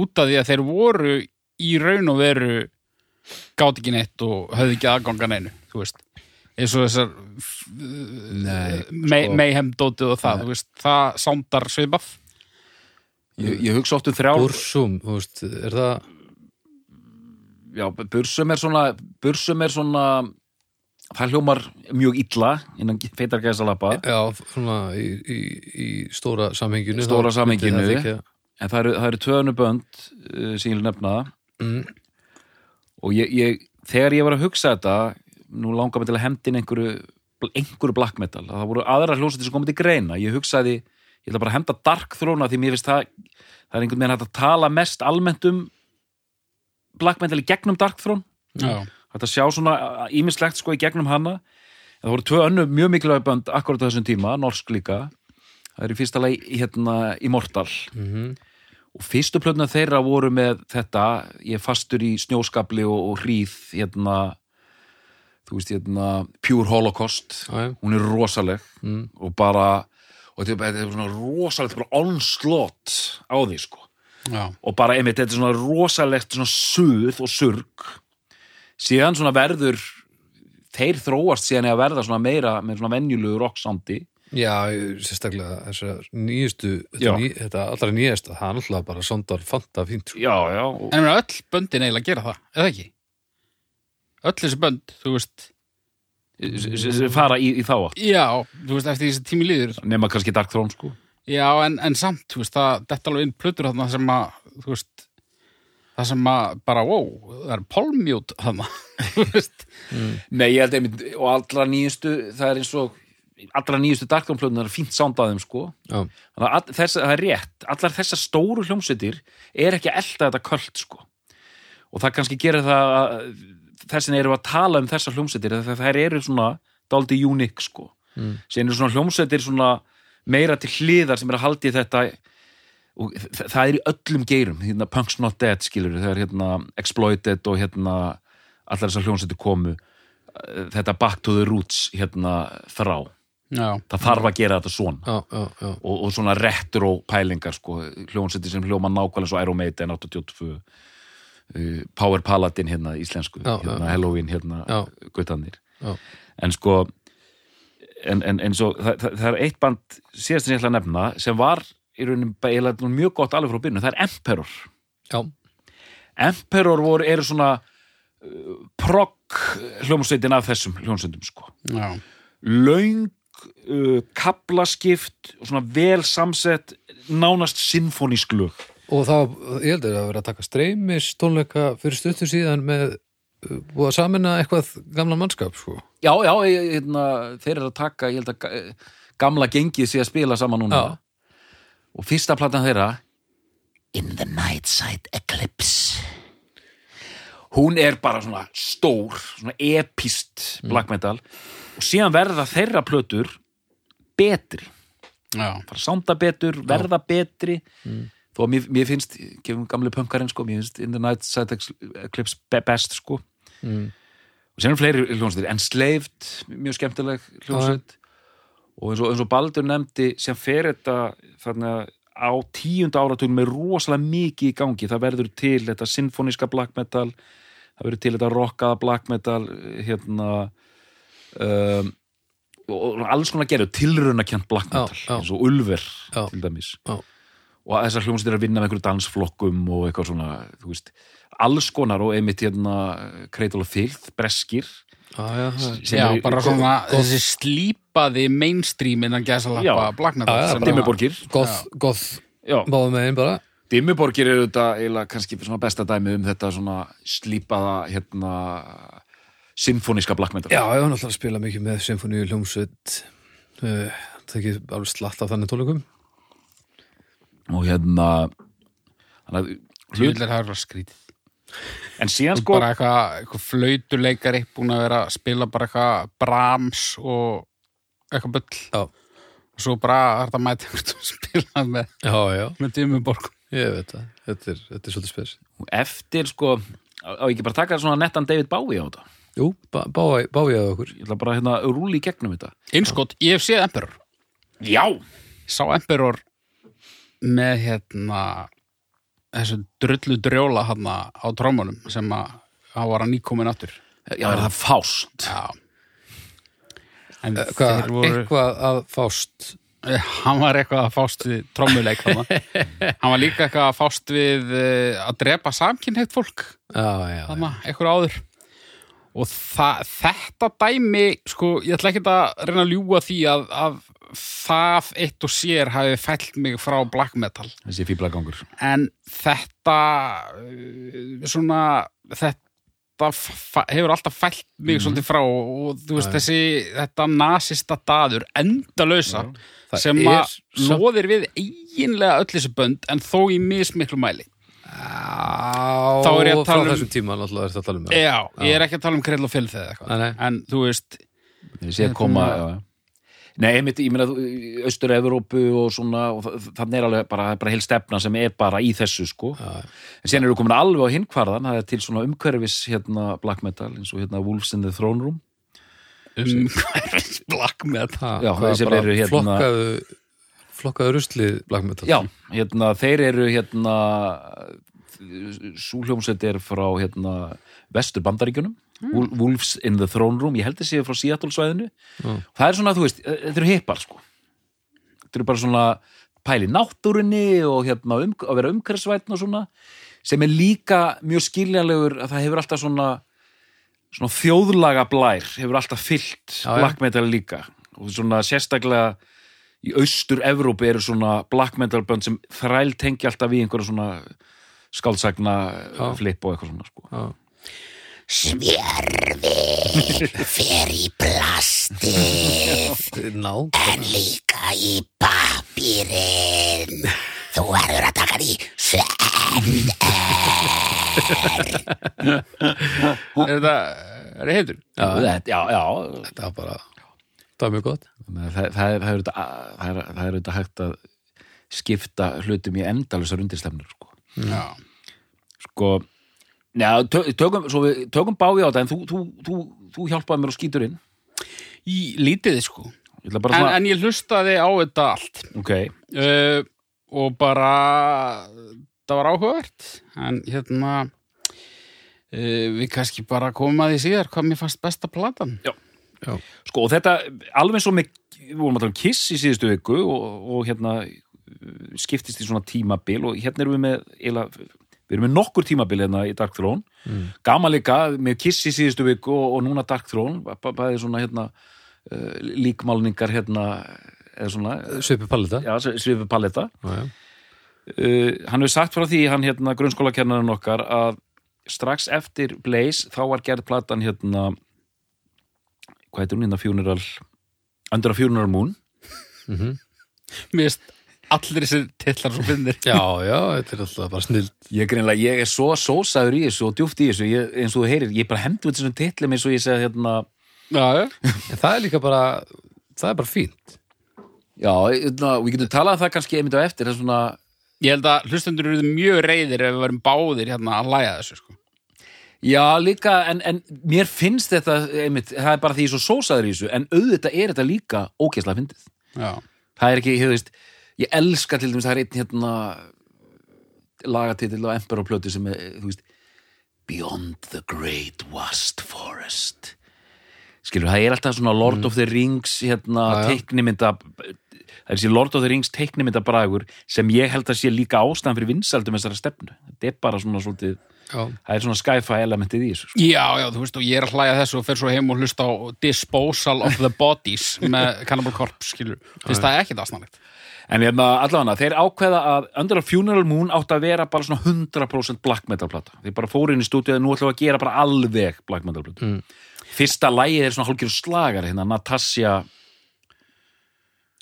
út af því að þeir voru í raun og veru gátt ekki neitt og höfðu ekki aðgangan einu þú veist eins og þessar Nei, mei, sko. meihemdótið og það, þú veist, það sándar svipað Ég, ég hugsa oft um þrjár, Bursum, þú veist, er það já, bursum er svona, bursum er svona, það hljómar mjög illa innan feitar gæsalappa. Já, svona í, í, í stóra samhenginu Stóra samhenginu. En það eru, það eru tvönu bönd uh, sem ég vil nefna Mm, og ég, ég, þegar ég var að hugsa þetta nú langar mig til að hendin einhverju einhverju black metal, að það voru aðra hljómsætti sem komið til greina, ég hugsaði ég ætla bara að henda Dark Throne af því mér finnst það það er einhvern veginn hægt að tala mest almennt um black metal í gegnum Dark Throne. Já, hægt að sjá svona ímislegt sko í gegnum hana. En það voru tvö önnu mjög mikilvæg bönd akkurat á þessum tíma, norsk líka. Það er í fyrsta lagi hérna Immortal. Mhm, og fyrstu plötna þeirra voru með þetta ég fastur í snjóskabli og, og hríð hérna þú veist hérna Pure Holocaust. Já, hún er rosaleg mm, og bara og þetta er- er svona rosalegt bara onslott á því sko. Já, og bara einmitt þetta er svona rosalegt svona suð og surg. Síðan svona verður þeir þróast síðan að verða svona meira með svona venjulegu rocksandi já, sérstaklega þessar nýjustu Já. þetta, ný, þetta allra nýjasta, það er alltaf bara sondar fanta fínt, sko. Já, já, og, en ég meina öll böndin eiginlega gera það, eða ekki? Öll þessi bönd, þú veist fara í, í þá átt. Já, þú veist, eftir þessi tími líður. Nema kannski Dark Throne sko. Já, en, en samt, þú veist, það detta alveg inn plötur þarna sem að, þú veist, það sem að bara, wow, það er polmjút þarna, þú veist. Nei, ég held einmitt, og allra nýjustu það er eins og, allra nýjustu Dark Throne plötunar er fínt sándað þeim sko. Já, þannig að all- þess, það er rétt, allar þessar stóru hljómsveitir er ekki að elda þetta köld sko. Og það kannski gerir það að- þessin eru að tala um þessar hljómsveitir þegar þær eru svona dálítið unik sko. Mm. síðan eru svona hljómsveitir svona meira til hliðar sem er að haldi þetta og það er í öllum geirum hérna Punk's Not Dead skilur það er hérna Exploited og hérna allar þessar hljómsveitir komu eh, þetta Back to the Roots hérna þrá. Já, það þarf að gera þetta svona. Já, já, já, og, og svona retro pælingar sko, hljónseti sem hljóma nákvæmlega svo Iron Maiden 82 uh, Power Paladin hérna íslensku Já, hérna, já. Halloween hérna Já. guttanir. Já, en sko en, en, en svo, það, það, það er eitt band síðast sem ég ætla að nefna sem var í rauninni eiginlega mjög gott alveg frá byrjun það er Emperor. Já, Emperor voru, eru svona uh, progg hljómsveitin af þessum hljómsveitum sko. Já, löng uh, kaplaskipt og svona vel samsett nánast sinfonísk lög og það, ég heldur að vera að taka streymis tónleika fyrir stuttur síðan með uh, búið að samina eitthvað gamla mannskap, sko. Já, já, hérna, þeir eru að taka ég held að ga- gamla gengið sé að spila saman núna. Já. og fyrsta platan þeirra In the night side eclipse. hún er bara svona stór svona epist black metal. Og síðan verða þeirra plötur betri. Já, fara að sánda betur, verða betri þó að mér, mér finnst gefum gamli punkarinn sko, mér finnst In the Night Side Eclipse be- best sko mm. og sem er fleiri hljómsveitir Enslaved, mjög skemmtileg hljómsveit og eins og, eins og Baldur nefndi sem fer þetta þarna á tíunda áratugum með rosalega mikið í gangi, það verður til þetta sinfoníska black metal það verður til þetta rockaða black metal hérna um, og og alls konar gerðu tilraunakjönt black Já, metal já. eins og Ulver Já. til dæmis Já. Og þessar hljómsveitir er að vinna með einhverju dansflokkum og eitthvað svona, þú veist alls konar og einmitt hérna Cradle of Filth, breskir. Já, já, eru- bara svona þessi slípaði mainstream innan gæsalappa black metal Já, já, sem bara- Dimmuborgir. Dimmuborgir eru þetta eiginlega kannski svona besta dæmi um þetta svona slípaða hérna black metal Já, ég var náttúrulega að spila mikið með symfóníu hljómsveit uh, það er ekki alveg slatt af þannig tónleikum og hérna þannig að hlut, Hlutir það er skrítið. En síðan sko bara eitthvað, eitthvað flautuleikari búin að vera að spila bara eitthvað Brahms og eitthvað bull. Já, og svo bara er þetta mæti einhvern að spila með, já, já, með Dimmuborg ég veit það. Þetta er, þetta er svolítið spes. Eftir sko á á ekki bara taka svona nettan David Bowie á þetta? Jú, báði að okkur. Ég ætla bara hérna að rúli í gegnum þetta. Einskott, ég hef séð Emperor. Já, sá Emperor með hérna þessu drullu drjóla hann á trómunum sem að hann var að nýkomin aftur. Já er það fást? Já. Eh, Hvað, voru, eitthvað að fást? Eh, hann var eitthvað að fást við trómuleik hann hann var líka eitthvað að fást við uh, að drepa samkynheitt fólk eitthvað áður. Og það, þetta dæmi sko, ég ætla ekki að reyna að ljúga því að, að það eitt og sér hafi fælt mig frá black metal þessi fíblagangur en þetta uh, svona þetta hefur alltaf fælt mig svolítið frá og þú veist þessi þetta nasista daður endalösa Það sem að loðir við eiginlega öll þessi bönd en þó í mismiklu mæli Já, Þá er ég að tala um- þessum tíma náttúrulega er þetta að tala um. Já, ég er ekki að tala um krell og Nei, nei. en þú veist, ég sé að koma Hérna- já. Nei, einmitt, ég meina Östur-Evrópu og svona og þa- þannig er alveg bara, það bara heil stefna sem er bara í þessu sko. Já. en síðan eru komin alveg á hinnkvarðan það er til svona umhverfis hérna black metal eins og hérna Wolves in the Throne Room. Um hverjum black metal. Já, þeir sem eru hérna- flokkaðu, flokkaðu ruslið black metal. Já, hérna, þeir eru hérna súhljómsveit er frá hérna vestur bandaríkjunum Hmm. Wolves in the Throne Room, ég held að séu frá Seattle svæðinu Já. það er svona, þú veist, þetta eru hippar sko þetta eru bara svona pæli náttúrunni og hérna um, að vera umhverfsvætn og svona sem er líka mjög skiljanlegur að það hefur alltaf svona svona þjóðlaga blær hefur alltaf fyllt Já, black metal líka og svona sérstaklega í austur Evrópi eru svona black metal bönd sem þræl tengja alltaf í einhverja svona skáldsagna Já. flip og eitthvað svona sko. Já. Svjörfi fer í plastið en líka í papírinn. Þú verður að taka því senn. Er þetta, er það heitur? já, Þetta- já, já, þetta var bara það var mjög gott það, það, er, það, er, auðvitað- það, er, það er auðvitað hægt að skipta hlutum í endalusar undirstefnur sko. Já. sko Já, tö, tökum, svo við tökum báði á þetta en þú, þú, þú, þú hjálpaði mér og skýtur inn. Í lítið, sko. Ég ætla bara en, svona, en ég hlustaði á þetta allt. Ok, uh, og bara það var áhugavert. En hérna uh, við kannski bara komum að því síðar hvað mér fannst besta platan. Sko, og þetta alveg svo með, við vorum að tala um Kiss í síðustu viku og, og hérna skiptist í svona tímabil og hérna erum við með eiginlega, við erum með nokkur tímabil hérna í Dark Throne Mm. gaman líka með Kiss í síðustu viku og, og núna Dark Throne bæ- bæði svona hérna uh, líkmálningar hérna eða svona, Svipi pallita já, svifu palletta já, já. uh, hann hefur sagt frá því hann hérna grunnskólakennarinn okkar að strax eftir Blaze þá var gerð platan hérna hvað heitir hún hérna Funeral Under a Funeral Moon Mhm. mér finnst allir þessir titlar svo finnir. Já, já, þetta er alltaf bara snill ég, greinlega, ég er svo sósaður í þessu og djúft í þessu. Ég, eins og þú heyrir, ég bara hendur þessum titlum eins og ég segi hérna. Já, já. En það er líka bara, það er bara fínt. Já, hérna, við getum talað um það kannski einmitt á eftir það er svona, ég held að hlustendur eru mjög reyðir ef við varum báðir hérna að læga þessu sko. já líka en, en mér finnst þetta einmitt, það er bara því ég er svo sósaður í þessu en auðvitað er þetta líka ókesslega fyndið. Já, það er ekki, þú veist ég elska til dæmis, það er einn hérna lagatitill á Emperor plötu sem er, þú veist Beyond the Great Vast Forest. Skilur, það er alltaf svona Lord of the Rings hérna, Já, já. teiknimynda það er þessi Lord of the Rings teiknimynda bragur sem ég held að sé líka ástæðan fyrir vinsaldum þessara stefnu, þetta er bara svona svolítið, Já, það er svona sci-fi elementið í þessu sko. já, já, þú veist og ég er að hlæja þessu og fer svo heim og hlusta á Disposal of the Bodies með Cannibal Corpse, skilur. Finnst það ekkit aðsnarlegt En hérna, allavega, þeir ákveða að Under a Funeral Moon átt að vera bara svona 100% black metal plata. Þeir bara fóru inn í stúdíu nú ætlum við að gera bara alveg black metal plata. Mm. Fyrsta lægið er svona hálfgjör slagar hérna, Natasja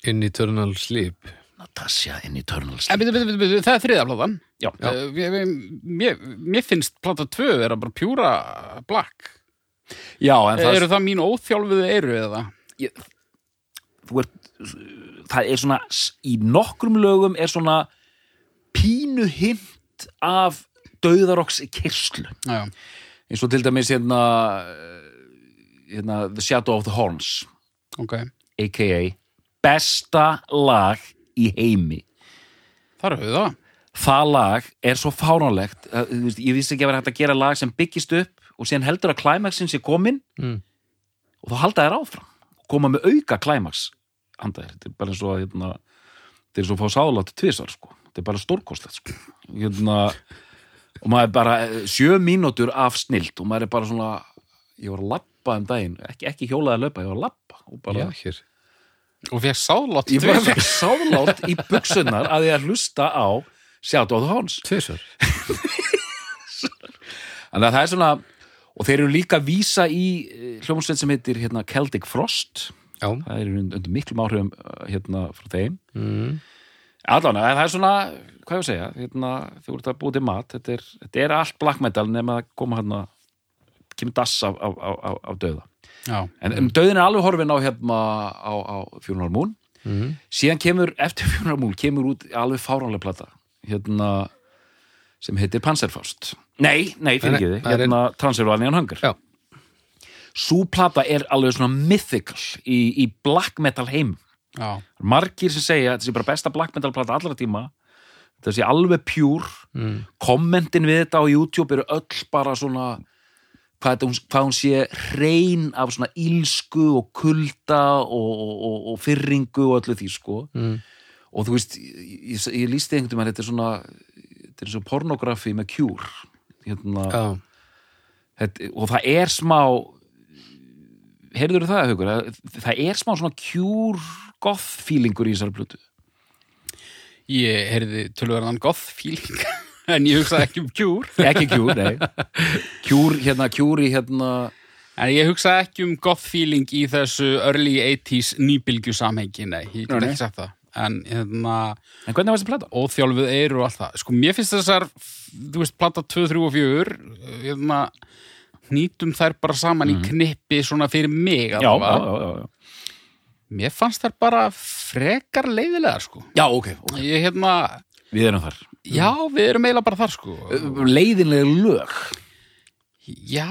in eternal sleep Natasja in Eternal En Sleep. byrju, byrju, byrju, það er þriða platan Já, Já. Uh, mér, mér, mér finnst plata 2 vera bara pjúra black já, en það, Eru það mín óþjálfuðu eyru eða? ég, þú ert, það er svona, í nokkrum lögum er svona pínu hint af dauðarokks kyrslu. Eins og til dæmis hérna, hérna The Shadow of the Horns. ok a.k.a. besta lag í heimi Það eru það það lag er svo fáránlegt veist, ég vissi ekki að vera hægt að gera lag sem byggist upp og síðan heldur að klæmaksin sé komin Mm. og þá halda þær áfram koma með auka klæmaks handa þér, þetta er bara eins og að hérna, þetta er svo að fá sáðlátt tvisar sko. þetta er bara stórkostlegt sko. hérna, og maður er bara eh, sjö mínútur af snilt og maður er bara svona ég var að lappa um daginn. Ekki, ekki hjólaði að laupa, ég var að lappa og bara Já, Og fekk sáðlott ég bara fekk sáðlátt í buksunar að ég að hlusta á the Horns. Tvisar þannig að það er svona og þeir eru líka að vísa í eh, hljómsveit sem heitir hérna, Celtic Frost Já, það er undir miklum áhrifum eh, hérna frá þeim. Mm. allan, það er svona, hvað ég að segja hérna, þú ert að búið til mat þetta er, þetta er allt black metal nema að koma hérna kemur dass af, af, af, af, döða Já, en um, döðin er alveg horfin á hérna á, á Funeral Moon. Mm. síðan kemur, eftir Funeral Moon kemur út alveg fáránlega plata hérna sem heitir Panzerfaust. Nei, nei, fyrir ekki er hérna Transylvanian Hunger. Já. Sú plata er alveg svona mythical í, í black metal heim já, margir sem segja þetta sé bara besta black metal plata allra tíma þetta sé alveg pjúr Mm. kommentin við þetta á YouTube eru öll bara svona hvað, þetta, hún- hvað hún sé hrein af svona ílsku og kulda og, og, og, fyrringu og öllu því sko. Mm. og þú veist, ég, ég, lísti einhvern veginn þetta er svona þetta er eins og pornografi með kjúr hérna, þetta, og það er smá heyrður það, Haukur að það er smá svona kjúr goth feelingur í þessari plötu ég heyrði tölverðan goth feeling en ég hugsaði ekki um kjúr ekki kjúr, nei kjúr, hérna, kjúr í hérna En ég hugsaði ekki um goth feeling í þessu early 80s nýbylgju samhengi, nei, ég get ekki sagt það. En hérna, en hvernig var þessi plata? óþjálfuð eyru og allt það. Sko, mér finnst þessar, þú veist, plata 2, 3 og 4, hérna, nýtum þær bara saman í knippi svona fyrir mig. Mhm. já, já, já, já, já. Mér fannst þær bara frekar leiðilegar, sko. já ok, ok, Ég, hérna, við erum þar já, við erum eiginlega bara þar, sko. leiðinlega lög Já,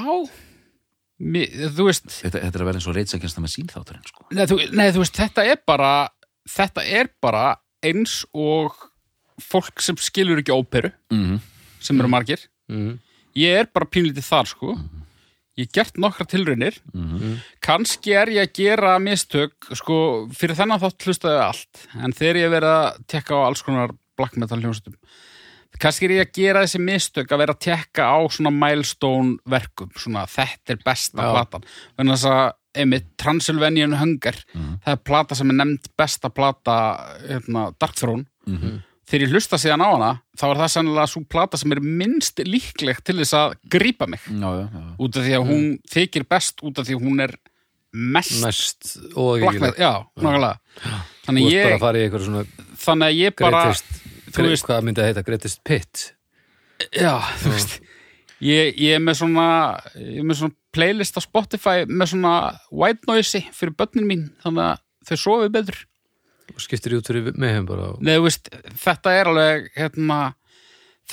Mér, þú veist, Þetta, þetta er að vera eins og reitsakjast með sínþátturinn sko. nei þú, nei, þú veist, þetta er bara þetta er bara eins og fólk sem skilur ekki óperu, mm sem eru margir mm. ég er bara pínlítið þar sko ég gert nokkra tilraunir. Kannski er ég að gera mistök sko, fyrir þennan þátt hlustaði allt en þegar ég verið að tekka á alls konar black metal hljómsveitum kannski er ég að gera þessi mistök að vera að tekka á svona milestone verkum svona þetta er besta Já. platan. Þess að einmitt Transylvanian Hunger það er plata sem er nefnd besta plata hérna, Dark Throne þegar ég hlusta síðan á hana þá er það sennilega svo plata sem er minnst líklegt til þess að grípa mig. Já, já, já. út af því að hún þykir best út af því að hún er mest mest Þú þannig ég, þannig að ég bara greatest, hvað myndi að heita? Greatest pit? Já, þú veist ég, ég er með svona ég er með svona playlist á Spotify með svona white noise fyrir börnin mín þannig að þau sofi betur og skiptir út fyrir meðheim bara Nei, þú veist, þetta er alveg hérna,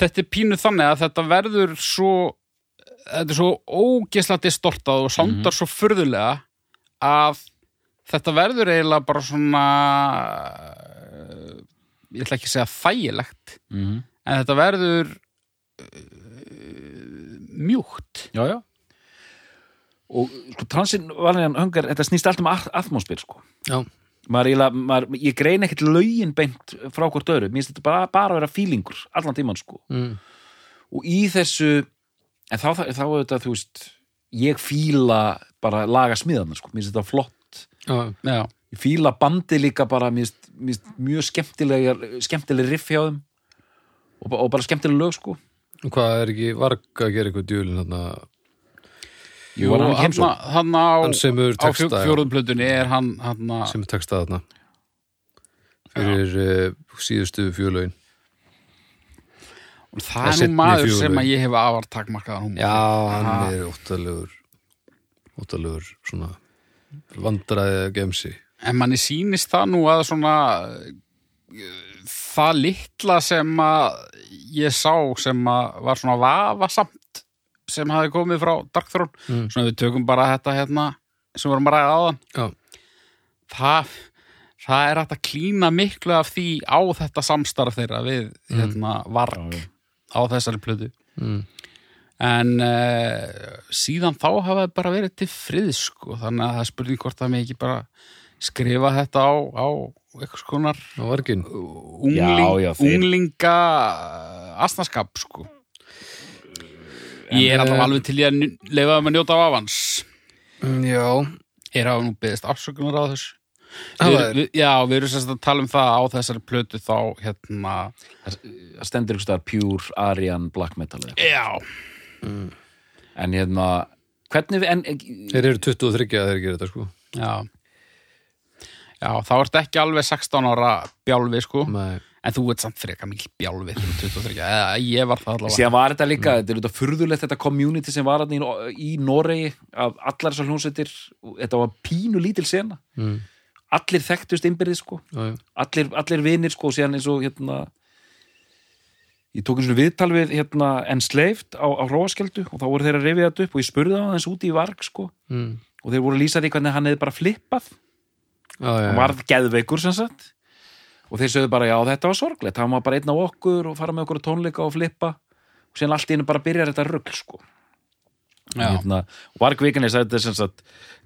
þetta er pínu þannig að þetta verður svo þetta er svo ógislega distortað og sándar svo furðulega að þetta verður eiginlega bara svona eh, ég ætla ekki að segja þægilegt Mm en þetta verður uh, mjúkt já, já. Og sko, Transylvanian Hunger, þetta snýst allt um atmosfér sko. já, maður, maður, ég grein ekkert lögin beint frá hvort öru, mér finnst þetta bara, bara að vera fílingur allan tíman sko. Mm. og í þessu en þá, þá, þá er þetta, þú veist ég fíla bara laga smiðan sko, mér finnst þetta flott. Já, Já, ég fíla bandi líka bara mér finnst- mjög skemmtilega skemmtileg riff hjá þeim. Og, og bara skemmtileg lög sko. Hvað er ekki varg að gera eitthvað djúlin þarna Jú, hann hann á, hann á fjó, texta já, fjóruðum plötunni er hann, hann sem er texta þarna. Fyrir uh, síðustu fjölögin það er nú maður fjögur sem ég hef afar takmarkaðan húmor. Já, hann Ha. er óttalegur óttalegur svona vandræði gemsi en manni sýnist það nú að svona eh, það litla sem að ég sá sem að var svona vafasamt sem hafi komið frá Dark Throne. Mm. svona við tökum bara þetta hérna sem vorum að ræða áðan. Já, það, það er hægt að klína miklu af því á þetta samstarf þeirra við hérna varg á þessari plötu. Mm. en uh, síðan þá hafa það bara verið til friðs sko, þannig að það spurning hvort það með ekki bara skrifa þetta á, á eitthvað skonar á ungling, unglinga asnaskap sko ég er alltaf eh, alveg til ég að þeim að njóta af avans. Mm, já, er hafa nú beðist afsökunar á þessu. Við, við, já, við erum sérst að tala um það á þessari plötu þá hérna það stendur ykkur staðar pure Aryan black metal eða eitthvað. já, en hérna hvernig við, en, þeir eru 23 að þeir gera þetta sko. Já. Já, þá ertu ekki alveg 16 ára bjálfi sko. Nei. En þú ert samt freka mikil bjálfi þegar þú ert 23, eða ég var það allavega. Síðan var þetta líka, þetta er þetta furðulegt þetta community sem var í, í Noregi af allar þessar hljónsveitir þetta var pínu lítil sena. Mm. allir þekktust innbyrðið sko. Já, já. allir, allir vinir sko síðan eins og hérna ég tók eins og viðtal við hérna Enslaved á, á Róaskjöldu og þá voru þeir að rifja þetta upp og ég spurði það aðeins úti í varg sko. Mm. og þeir voru að lýsa því hvernig hann hefði bara flippað. Já, hann varð geðveikur sem sagt og þeir sögðu bara já þetta var sorglegt hann var bara einn á okkur og fara með okkur tónleika og flippa og síðan allt í hennu bara byrjar þetta rugg sko hérna, og Varg Vikernes þetta er sem sagt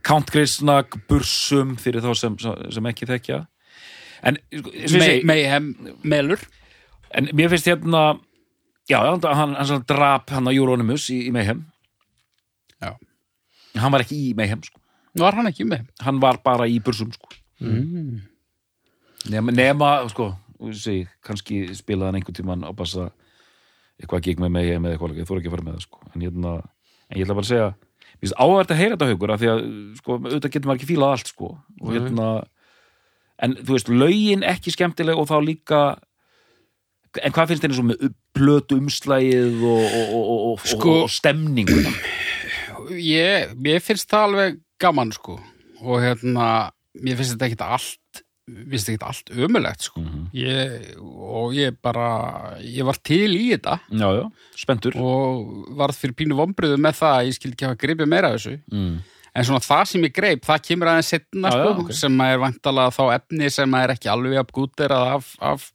Count Grisnag, Bursum fyrir þá sem, sem ekki þekkja en, sko, Mayhem Melur en mér finnst hérna já, hann, hann, hann drap hann á Euronymous í, í Mayhem Já. hann var ekki í Mayhem sko. var hann ekki með hann var bara í Bursum sko. mm. Nema, nema sko, ég segi, kannski spilaði hann einhvern tímann á bassa eitthvað gig með Mayhem eða eitthvað, ég þóra ekki að fara með það sko. en, hérna, en ég ætla bara að segja áhverð að heyra þetta haugur af því að sko, auðvitað getur maður ekki fílað allt sko. og hérna en þú veist, lögin ekki skemmtileg og þá líka en hvað finnst þér eins og með plötu umslægið og, og, og, Sko- stemninguna ég, mér finnst það alveg gaman sko og hérna, mér finnst þetta ekkit allt finnst ekki allt ömulegt sko. ég, og ég bara ég var til í þetta já, já, spenntur og varð fyrir pínu vombriðu með það að ég skildi ekki hafa gripið meira þessu mm. en svona það sem ég greip, það kemur aðeins setna Já, sko, já, ok. sem er vantalega þá efni sem er ekki alveg að gúterað af, af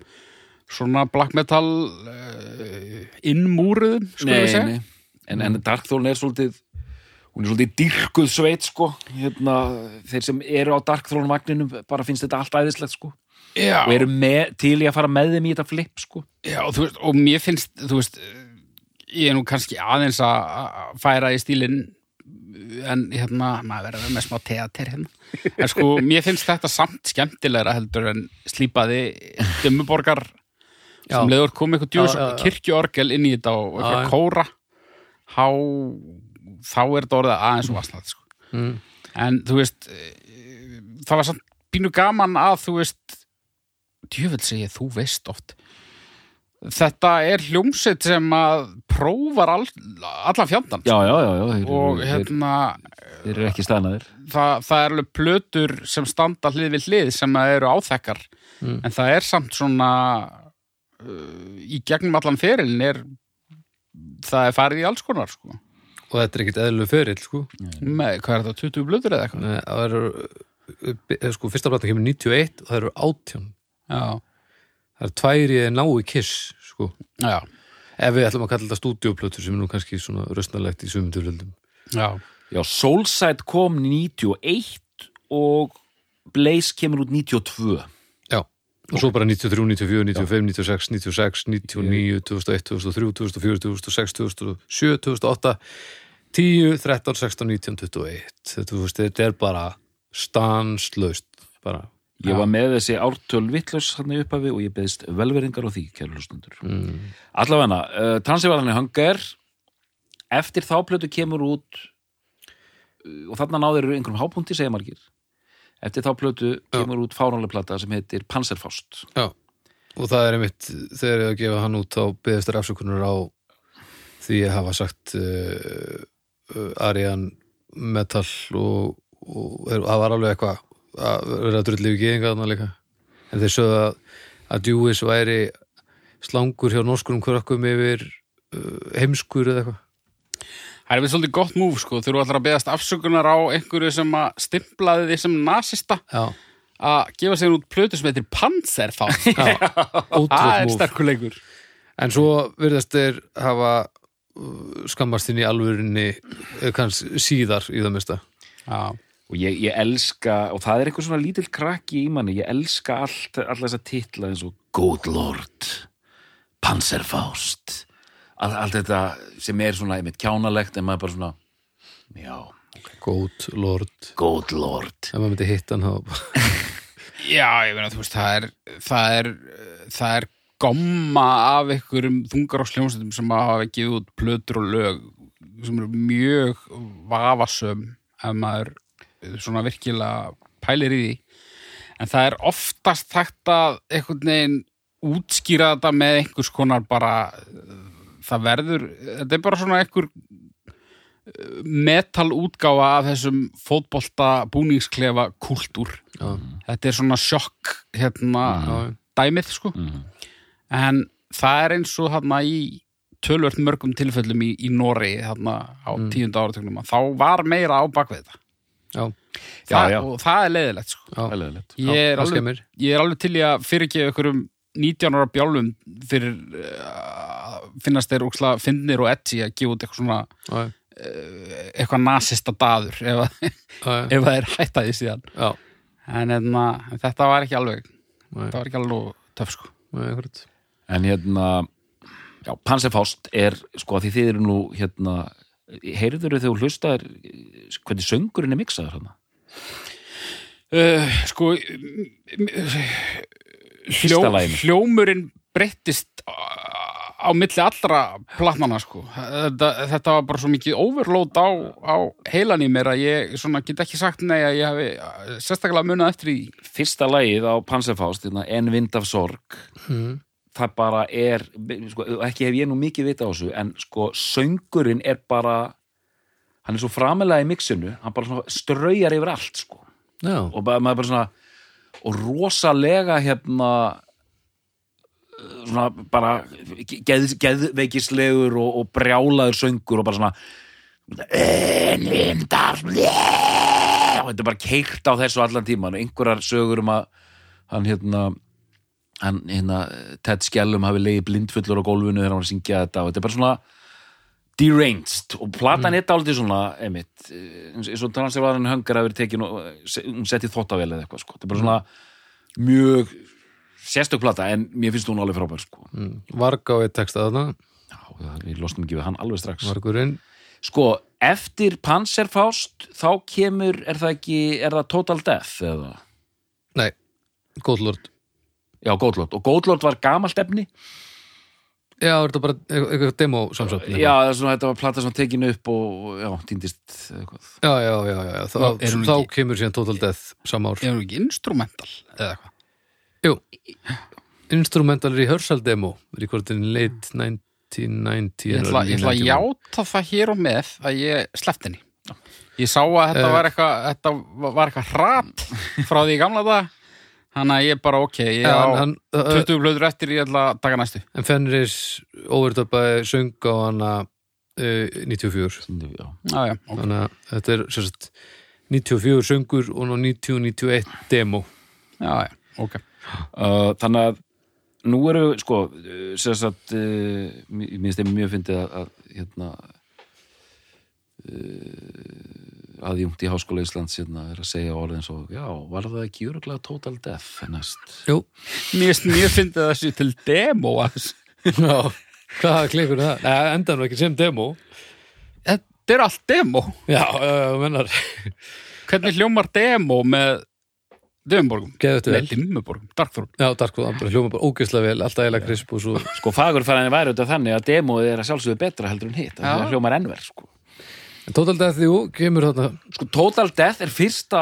svona black metal uh, innmúruðum skulum við segja En, en Darkthrone er svolítið hún er svolítið dyrkuð sveit sko. Hérna, þeir sem eru á Darkthrone vagninum bara finnst þetta allt æðislegt sko. Já, og eru með, til í að fara með þeim í þetta flip sko. Já, og, veist, og mér finnst, þú veist, ég er nú kannski aðeins að færa í stílinn en hérna, maður verður með smá teater hérna. En sko, mér finnst þetta samt skemmtilegra heldur en slípaði Dimmuborgar Já. sem leiður kom eitthvað djús kirkjuorgel inn í þetta og eitthvað kóra há, þá er þetta orðið aðeins og vasnað sko. mm. en þú veist eh, það var samt pínu gaman að þú veist djöfull segi ég, þú veist oft þetta er hljómsveit sem að prófar all, allan fjandan Já, já, já, já og hérna þeir eru ekki stæðnaðir það, það er alveg plötur sem standa hlið við hlið sem að eru áþekkar Mm. en það er samt svona uh, í gegnum allan ferilin er það er farið í alls konar sko. Og þetta er ekkit eðlu ferill sko. með, hvað er þetta, 20 blöður eða eitthvað? Nei, það eru eh, sko, fyrsta plata kemur 91 og það eru 18 já, það eru tværi nái kiss sko. já, ef við ætlum að kalla þetta stúdíoplötur sem er nú kannski svona röstnalegt í sumum tilfjöldum já. Já, Soulside kom 91 og Blaze kemur út 92 já, og svo bara 93, 94, 95, 96, 96 99, 2001, 2003, 2004 2006, 2007, 2008 10, 13, 16, 19, 21 þetta, veist, þetta er bara stanslaust bara. Ég Já. var með þessi ártöl vittlaus hann í upphafi og ég beðist velveringar á því, kæru hlustundur. mm, Allavegna, uh, Transylvania Hunger eftir þá plötu kemur út uh, og þarna náður einhverjum hápunti, segja margir. Eftir þá plötu kemur út fáránlega plata sem heitir Panzerfaust. Já, og það er einmitt þegar ég gefa hann út þá byggðist þér afsökunar á því að hafa sagt uh, uh, Arian Metal og, og það var alveg eitthvað að vera að drulli við geðinga þarna líka. En þeir sögðu að, að Dewis væri slangur hjá norskurum krökkum yfir uh, heimskur eða eitthvað. Það er við svolítið gott múf sko, þegar þú ætlar að beðast afsökunar á einhverju sem að stimplaði því sem nasista. Já, að gefa sér út plötu sem heitir Panzerfaust. já. Það er múf sterkuleikur. En svo virðast þeir hafa skammast inn í alvörinni eh, kanns síðar í það mista Já, og ég, ég elska, og það er eitthvað svona lítill krakki í manni, ég elska allt, alla þessa titla eins og Good Lord Panzerfaust allt, allt þetta sem er svona einmitt kjánalegt en maður bara svona já, Góð Lord. Good Lord. Ef maður myndi hitta hann þá Já ég meina þú veist, það er, það er, það er gomma af einhverjum þungar á sljómsveitum sem hafa gefið út plötur og lög sem eru mjög vafasöm ef maður svona virkilega pælir í því. En það er oftast hægt að einhvern veginn útskýra þetta með einhvers konar bara það verður, þetta er bara svona einhver metal útgáfa af þessum fótbolta búningsklefa kultúr. Já, þetta er svona sjokk hérna já, dæmið sko en það er eins og hérna í tölvört mörgum tilfellum í, í Nóri hérna á mm. tíunda áratögnum þá var meira á bakvið þetta já, Já, það, já. og það er leiðilegt sko. já, Velilegt. ég, er það alveg, ég er alveg til í að fyrirgefa ykkurum 19 ára bjálfum fyrir uh, finnast þeir úksla finnir og edgi að gefa út eitthvað svona Já, eitthvað nasista daður ef, já, ef það er hættaði síðan já, en, en þetta var ekki alveg Nei. þetta var ekki alveg töf sko já, akkurat. En hérna, já, Panzerfaust er, sko, því þið eru nú, hérna, heyrður þegar þú hlustaðir hvernig söngurinn er miksaður hérna? uh, sko m- Fyrsta hljó, hljómurinn breyttist á, milli allra platnana sko þetta, þetta var bara svo mikið overload á, á heilan í mér að ég svona, get ekki sagt nei að ég hafi sérstaklega munað eftir í Fyrsta lagið á Panzerfaust, hérna, En vind af sorg, Mm. Það bara er, sko, ekki hef ég nú mikið vita á þessu, en sko, söngurinn er bara, hann er svo framilega í mixinu, hann bara straujar yfir allt, sko. Og bara, maður bara svona, og rosalega hérna svona bara geð, geðveikislegur og, og brjálaður söngur og bara svona Önvindar og þetta er bara keirt á þessu allan tíman og einhverjar sögur um að hann hérna hann hérna Ted Skellum hafi leiði blindfullur á gólfinu þegar hann var að syngja þetta og þetta er bara svona deranged. Og platan mm. er dálítið svona emitt, eins eins og þannig að hann höngar að vera tekin og se- hún setti þóttavél eða eitthvað sko, þetta er bara svona mjög sérstök plata en mér finnst hún alveg frábær sko. Mm. Varg á eitt texta þarna. Já, við losnum ekki við hann alveg strax. Vargurinn. Sko, eftir Panzerfaust þá kemur, er það ekki er það Total Death eða? Nei, Góðlord Já, Góðlót, og Góðlót var gamalt efni Já, er þetta bara eitthvað demo samsöfn Já, það er svona, þetta var plata sem var tekin upp og já, týndist eitthvað já, já, já, já. Þá, Já, er hún þá ekki- kemur síðan Total Death sama ár Er hún ekki instrumental eða eitthvað? Jú, instrumental rehearsal demo recordin late 1990 Ég ætla, ég ætla að 1991. játa það hér og með að ég sleppti henni. Ég sá að þetta Eh. var eitthvað, þetta var eitthvað hrat frá því í gamla það. Þannig að ég bara, ok, ég á en, hann, uh, 20 blöður eftir, ég ætla að taka næstu. en Fenris overdubbaði söng á hana uh, 94 Já, Já, já, ok. þannig að þetta er sagt 94 söngur og ná 90-91 demo Já, já, ok. uh, þannig að nú eru, sko, sem sagt uh, mér finnst þeim mjög fyndið að, að hérna uh, aðjungt í Háskóla Íslands hérna, er að segja orðin svo, já, var það ekki öruglega Total Death næst Jú, Mér finnst fyndið þessu til demo já, hvað klikur það? Nei, enda nú ekki sem demo Þetta er allt demo. Já, uh, mennar Hvernig hljómar demo með Dimmuborgum? Nei, Dimmuborgum, Darkthrone. Já, Darko, það bara hljóma bara ógeðslega vel alltaf eiginlega krisp og svo Sko, fagurfæðinni væri auðvitað þannig að demóið er að sjálfsögðu betra heldur en hitt, það hljómar ennver, sko. Total Death, jú, kemur þarna. Sko, Total Death er fyrsta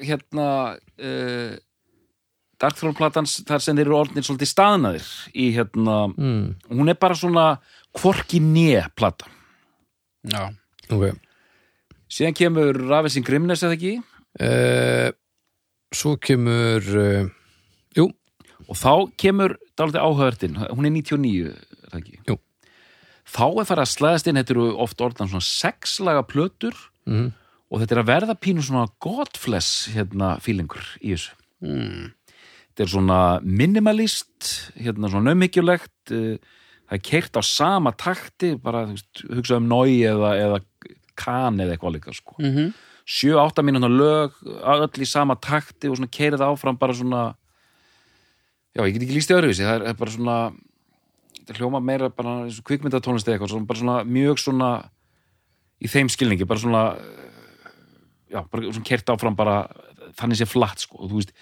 hérna uh, Darkthrone platans þar sem þeir eru orðnir svolítið staðnaðir í hérna, mm, hún er bara svona hvorki nýja plata. Já. Ok. Síðan kemur Ravensing Grimnes eða ekki? Uh, Svo kemur uh, Jú, og þá kemur dálítið áhörðin hún er 99, er það ekki? Jú. Þá er farið að slæðast inn þetta eru oft orðan svona sexlaga plötur mm, og þetta er að verða pínu svona godfless hérna fílingur í þessu Mm. þetta er svona minimalist hérna svona nömyggjulegt uh, það er keirt á sama takti bara hugsa um nói eða, eða kan eða eitthvað líka sko. Mm -hmm. 7-8 mínúna lög öll í sama takti og svona keirið áfram bara svona já, ég get ekki líst í öðruvísi það er, er bara svona hljóma meira bara eins og kvikmyndatónlist eða eitthvað svona, bara svona mjög svona í þeim skilningi, bara svona já, bara svona keirt áfram bara þannig sé flatt sko, og þú veist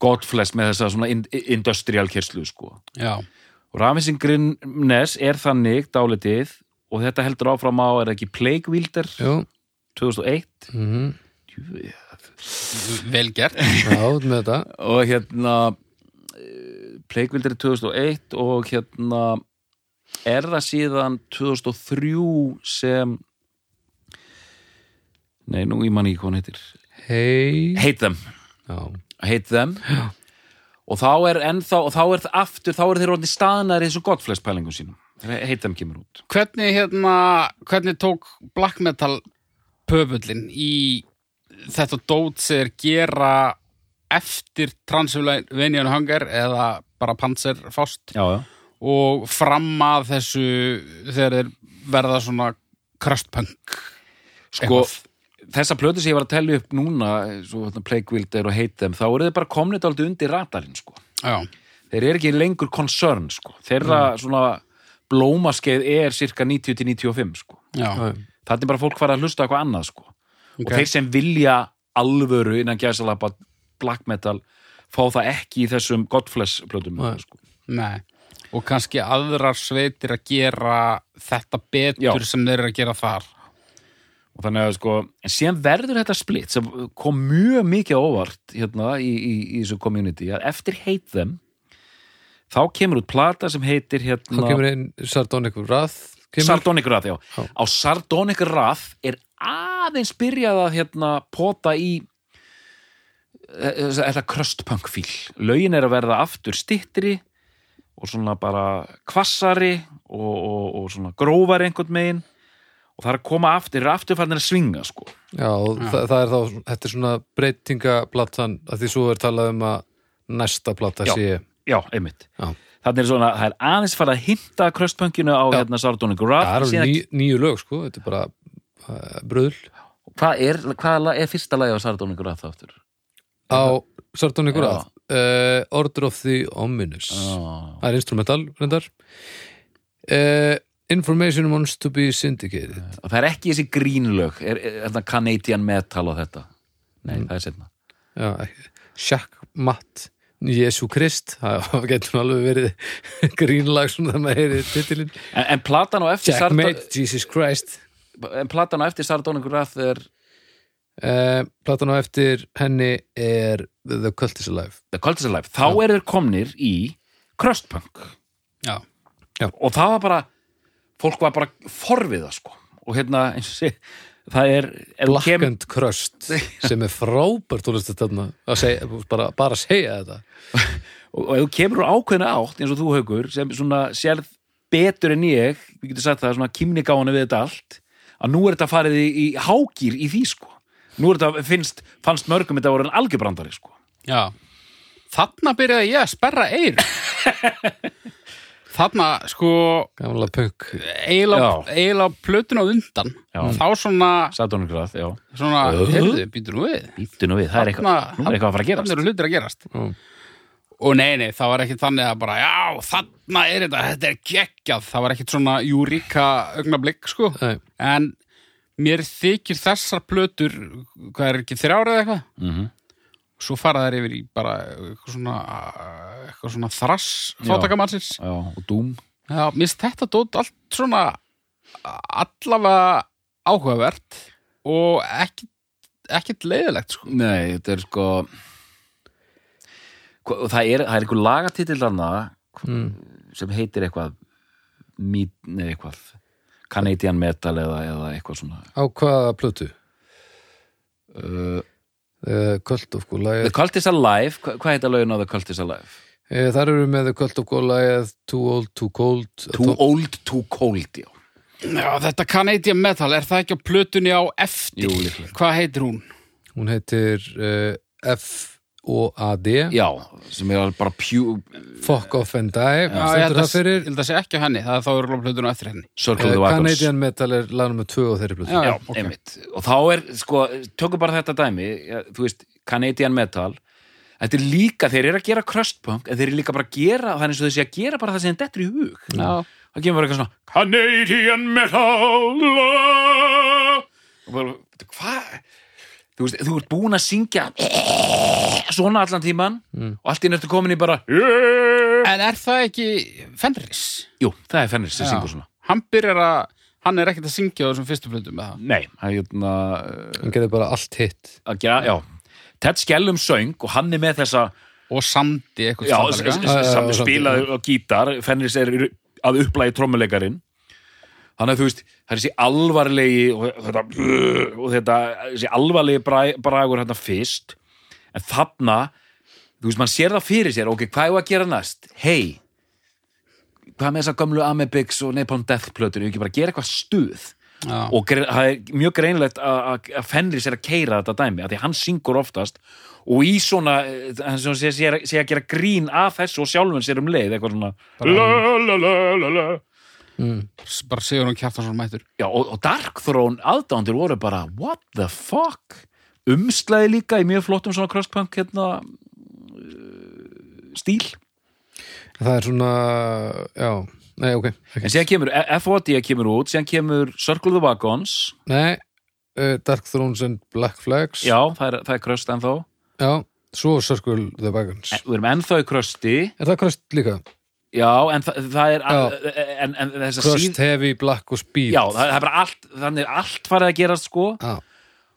Godflesh með þessa svona in industrial kerslu sko. Já. og Ravensing Grimnes er þannig dálitið og þetta heldur áfram á er ekki Plague Wilder jú. 2001 mm, Jú, Vel gert. Já, og hérna Wilder er 2001 og hérna er það síðan 2003 sem nei, nú ég man ekki hvað hann heitir. Hei Hate Them, Já, Hate Them. Og þá er ennþá og þá er það aftur, þá er þeir orðin staðnar í þessu Godflesh pælingum sínum. Hate Them kemur út. Hvernig, hérna, hvernig tók black metal pöfullin í þetta dót sem er gera eftir Transylvanian Hunger eða bara Panzerfaust já, já. og fram að þessu þegar þeir verða svona crustpunk sko, þessa plötu sem ég var að tellja upp núna svo hérna, Plague Wilder og Hate Them þá eru þeir bara komnið aldrei undir radarinn sko. Já, þeir eru ekki lengur concern sko. þeirra svona blómaskeið er cirka 90-95 sko. já, það er bara fólk fara að hlusta á eitthvað annað sko. Ok. og þeir sem vilja alvöru innan gæsalapa black metal fá það ekki í þessum Godflesh plötum Nei. sko. nei og kannski aðrar sveitir að gera þetta betur Já. sem þeir eru að gera þar og þannig að sko, en síðan verður þetta splitt sem kom mjög mikið óvart hérna í, í, í þessu community að eftir Hate Them þá kemur út plata sem heitir þá hérna kemur einn Sardonic Wrath kemur, Sardonic Wrath, já. Já. Á Sardonic Wrath er aðeins byrjað að hérna pota í þetta kröstpunk fíl lögin er að verða aftur stittri og svona bara kvassari og, og, og svona grófari einhvern megin og það er að koma aftur, er aftur farin að svinga sko. Já, og Það, það er þá, þetta er svona breytingaplattan að því svo er talað um að næsta platta Já. sé já, einmitt Já. þannig er svona, það er aðeins farið að hinta kröstpunkinu á Já. hérna Sardonic Það Wrath eru síðan- ný, nýju lög, sko, þetta er bara uh, bröðl hvað er, hvað er fyrsta lagi á Sardonic Wrath aftur? Á Já. Wrath uh, Order of the Ominous. Það er instrumental, reyndar. Uh, Information wants to be syndicated. Og það er ekki þessi grínlög. Er, er, er Canadian Metal og þetta? Nei, það er setna Shaq Matt Jésu Krist, það getur alveg verið grínlag svona þegar maður heyri titilin en, en platan á eftir Sardo- Checkmate, Jesus Christ. En platan á eftir Sardonic Wrath er uh, Platan á eftir henni er The Cult is Alive. The Cult is Alive, þá eru þeir komnir í crustpunk. Já. og það var bara fólk var bara forviða sko. Og hérna eins og sé það er, Black kemur- and Crust sem er frábært segja, bara, bara að segja þetta. Og, og ef þú kemur úr ákveðna átt eins og þú haugur sem svona sérð betur en ég við getum sagt það svona kymnigáinu við þetta allt að nú er þetta farið í, í hágýr í því sko nú er þetta finnst, fannst mörgum þetta voru en algjörbrandari sko Já. Þarna byrjaði ég að sperra eir. Þarna, sko, gamla Já. eiginlega plötun á undan. Já. Þá svona, já, svona, heyrðu, býtur nú við. býttu nú við það er eitthvað, nú er eitthvað að fara að Þannig gerast eru hlutir að gerast. Mm. Og nei, nei, það var ekkit þannig að bara, já, þarna er þetta, þetta er geggjað. Það var ekkit svona júríka augnablík, sko. Nei. En mér þykir þessar plötur, hvað er ekki þrjára eða eitthvað? mm Svo fara þær yfir í bara eitthvað svona, eitthvað svona þrass fátakamannsins. og Doom Já, mér finnst þetta dót allt svona allavega áhugavert og ekkit, ekkit leiðilegt, sko. Nei, þetta er sko það er, það er einhver lagatitill hana mm. sem heitir eitthvað mít, nei, eitthvað Canadian Metal eða, eða eitthvað svona á hvaða plötu? uh, Uh, Cult of The Goliath Cult is Alive, hva, hvað heita lögin á The Cult is Alive? uh, þar eru með The Cult of Goliath Too Old, Too Cold Too Old, Too Cold, já Já, þetta Canadian Metal, er það ekki á plötunni á eftir? Jú, líklega. Hvað heitir hún? hún heitir uh, F-O-A-D Já, sem er bara pjú Fuck Off and Die. Já, ég held það að, fyrir? ég held að sé ekki á henni, það er þá eru plötunni á eftir henni. Circle uh, the Wagons Canadian Metal er lagnum með tvö á þeirri plötu. Já, Já, ok. einmitt. Og þá er, sko, tökum bara þetta dæmi. Þú veist, Canadian Metal Þetta er líka, þeir eru að gera crustpunk en þeir eru líka bara að gera, það er eins og þessi að gera bara það sem þeim dettur í hug. Já, það kemur bara eitthvað svona Canadian Metal og hvað þú veist, þú ert búin að syngja svona allan tíman og allt í nöttu komin í bara en er það ekki Fenris? jú, það er Fenris sem syngur svona. Hann byrjar að, hann er ekkert að syngja á þessum fyrstu plötum með það. nei, það er hérna uh, hann gerði bara allt hitt. að gera, já. Ted Skellum söng og hann er með þessa Og Sandi eitthvað já, svona s- líka. s- Já, já, já, samt samt, spilaði á gítar. Fenris er að upplægi trommuleikarin þannig að þú veist, það er þessi alvarlegi og þetta, og þetta þessi alvarlegi bra- bragur hérna fyrst. En þarna þú veist, mann sér það fyrir sér. Ok, hvað er að gera næst? Hei hvað með þessa gömlu Amebix og Napalm Death plötur, ekki bara gera eitthvað stuð. Já. og það er mjög greinlegt að Fenris er að keira þetta dæmi að því hann syngur oftast. Og í svona eh, hann sé að gera grín af þessu og sjálfum sér um leið eitthvað svona la la la la la Bara sigur hún Kjartansson mættur. Já, og, og Dark Throne aðdándir voru bara what the fuck? Umslæði líka í mjög flottum svona crosspunk hérna uh, stíl. Það er svona, já nei, ok, en ekki. síðan kemur FOD kemur út, síðan kemur Circle the Wagons. Nei uh, Dark Thrones and Black Flags. Já, það er, það er kröst ennþá. Já, svo Circle the Wagons. En, við erum ennþá í krösti er það kröst líka? Já, en það, það er en, en þess að Kröst, síð Heavy, Black og Speed já, það, það er bara allt, þannig er allt farið að gerast sko Já.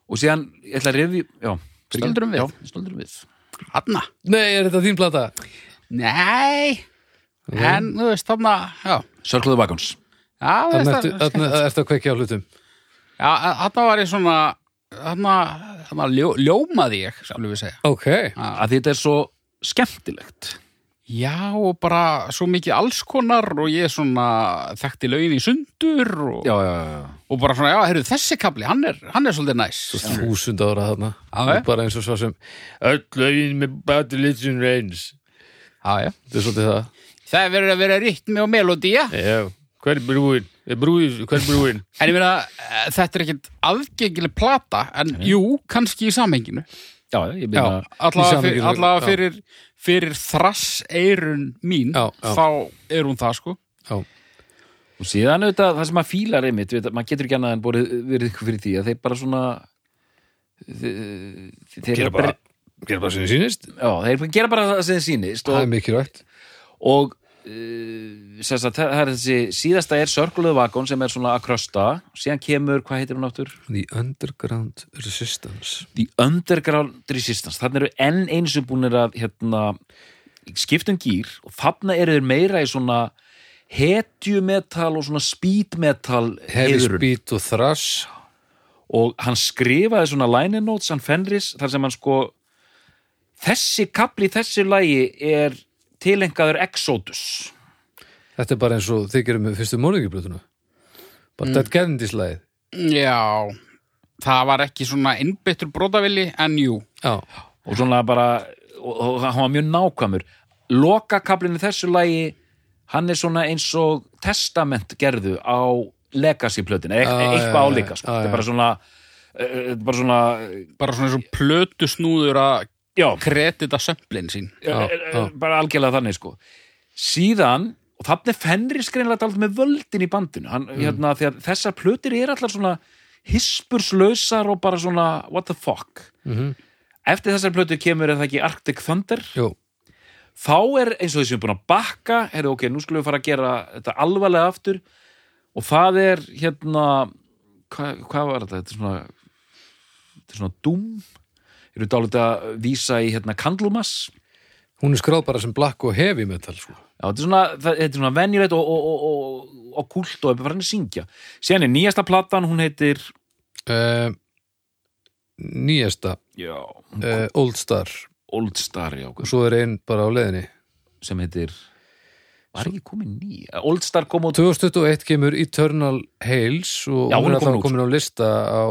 og síðan, ég ætla að revi já, Stöldurum við. stöldurum við Hanna? nei, er þetta þín plata? Nei. En, þú veist, þarna, já. Circle the Wagons þannig ertu að kveikja á hlutum Já, þarna var ég svona, þarna, þarna ljó, ljómaði ég, sálum við segja. Ok, að þetta er svo skemmtilegt Já, og bara svo mikið allskonar og ég svona þekkti lögin í sundur og, já, já, já, og bara svona, já, heyrðu, þessi kapli, hann er, hann er svolítið næs. þúsund ára þarna Já, já. bara eins og svo sem öll lögin með Bad Religion Reigns Já, já. þetta er svolítið það Það er verið að vera rytmi og melodía. Já, hver er brúin? Er brúin, hver er brúin? En ég meina, eh, þetta er ekkert aðgengileg plata, en jú, kannski í samhenginu. já, ég Já, meina í samhenginu, allavega já. fyrir, fyrir þrass eirun mín, Já, já. þá er hún það, sko. Já, og síðan auðvitað það sem maður fílar einmitt við, maður getur ekki annað en borið verið ykkur fyrir því að þeir bara svona þeir, þeir gera bara gera bara sem þið sýnist já, þeir gera bara það sem þeir sýnist Það er og, mikilvægt og sem sagt, það er þessi síðasta er Circle Wagon sem er svona að krösta síðan kemur, hvað heitir hún áttur? The Underground Resistance The Underground Resistance þannig eru enn eins og búinir að hérna, skiptum gýr og þarna eru þeir meira í svona hetjumetal og svona speedmetal Heavy. Speed og Thrash og hann skrifaði svona liner notes, hann Fenris, þar sem hann sko þessi kapli í þessu lagi er tilengaður Exodus. Þetta er bara eins og þið gerum með fyrstu morðingjublutuna bara Dead Kennedys lagið Já, það var ekki svona innbyttur brotavilli, en jú. Já, og svona bara og, hann var mjög nákvæmur. Lokakablinu þessu lagi hann er svona eins og testament gerðu á legacy plötinu, e Já, eitthvað álíka sko. já, þetta er bara svona uh, bara svona Bara svona eins og plötu snúður að kredita sömplin sín. Já, já, bara algjörlega þannig sko. Síðan, og þannig er Fenris greinlega dálítið með völdin í bandinu. Hann, hérna, því að þessar plötir er allar svona hispurslausar og bara svona what the fuck? Mhm. eftir þessar plötur kemur er það ekki Arctic Thunder? Jú. Þá er eins og þessum búin að bakka heyrðu ok, nú skulum við fara að gera þetta alvarlega aftur. Og það er hérna hvað, hvað var þetta? Þetta er svona þetta er svona Doom eru dálítið að vísa í hérna Candlemas? Hún er skráð bara sem black og heavy metal sko. Já, þetta er svona, er svona venjulegt og, og, og, og, kult og er bara hann að syngja. Síðan er nýjasta platan, hún heitir uh, Nýjasta. Já, uh, Old Star. Old Star já, og svo er einn bara á leiðinni. Sem heitir var ekki komin ný Old Star kom út 2021 kemur Eternal Hails og Já, hún er komin komin á lista á,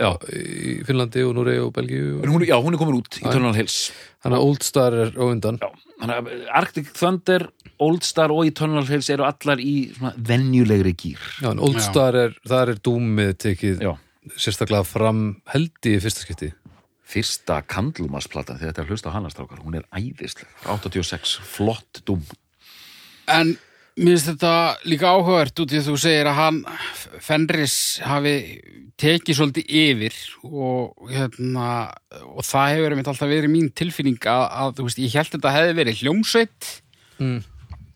Já. í Finnlandi og Núrei og Belgíu hún, já, hún er komin út, Eternal Hills Þannig að Old Star er á undan að Arctic Thunder, Old Star og Eternal Hills eru allar í svona venjulegri gýr. Já, en Old Já. Star er, þar er dúmið tekið Já. sérstaklega fram held í fyrsta skipti Fyrsta Candlemas-platan, þegar þetta er hlust á hannastrákar, hún er æðisleg. 86, flott dúm. En mér finnst þetta líka áhugavert út í að þú segir að hann Fenris hafi tekið svolítið yfir og, hérna, og það hefur einmitt alltaf verið mín tilfinning að, að þú veist, ég held þetta hefði verið hljómsveit mm.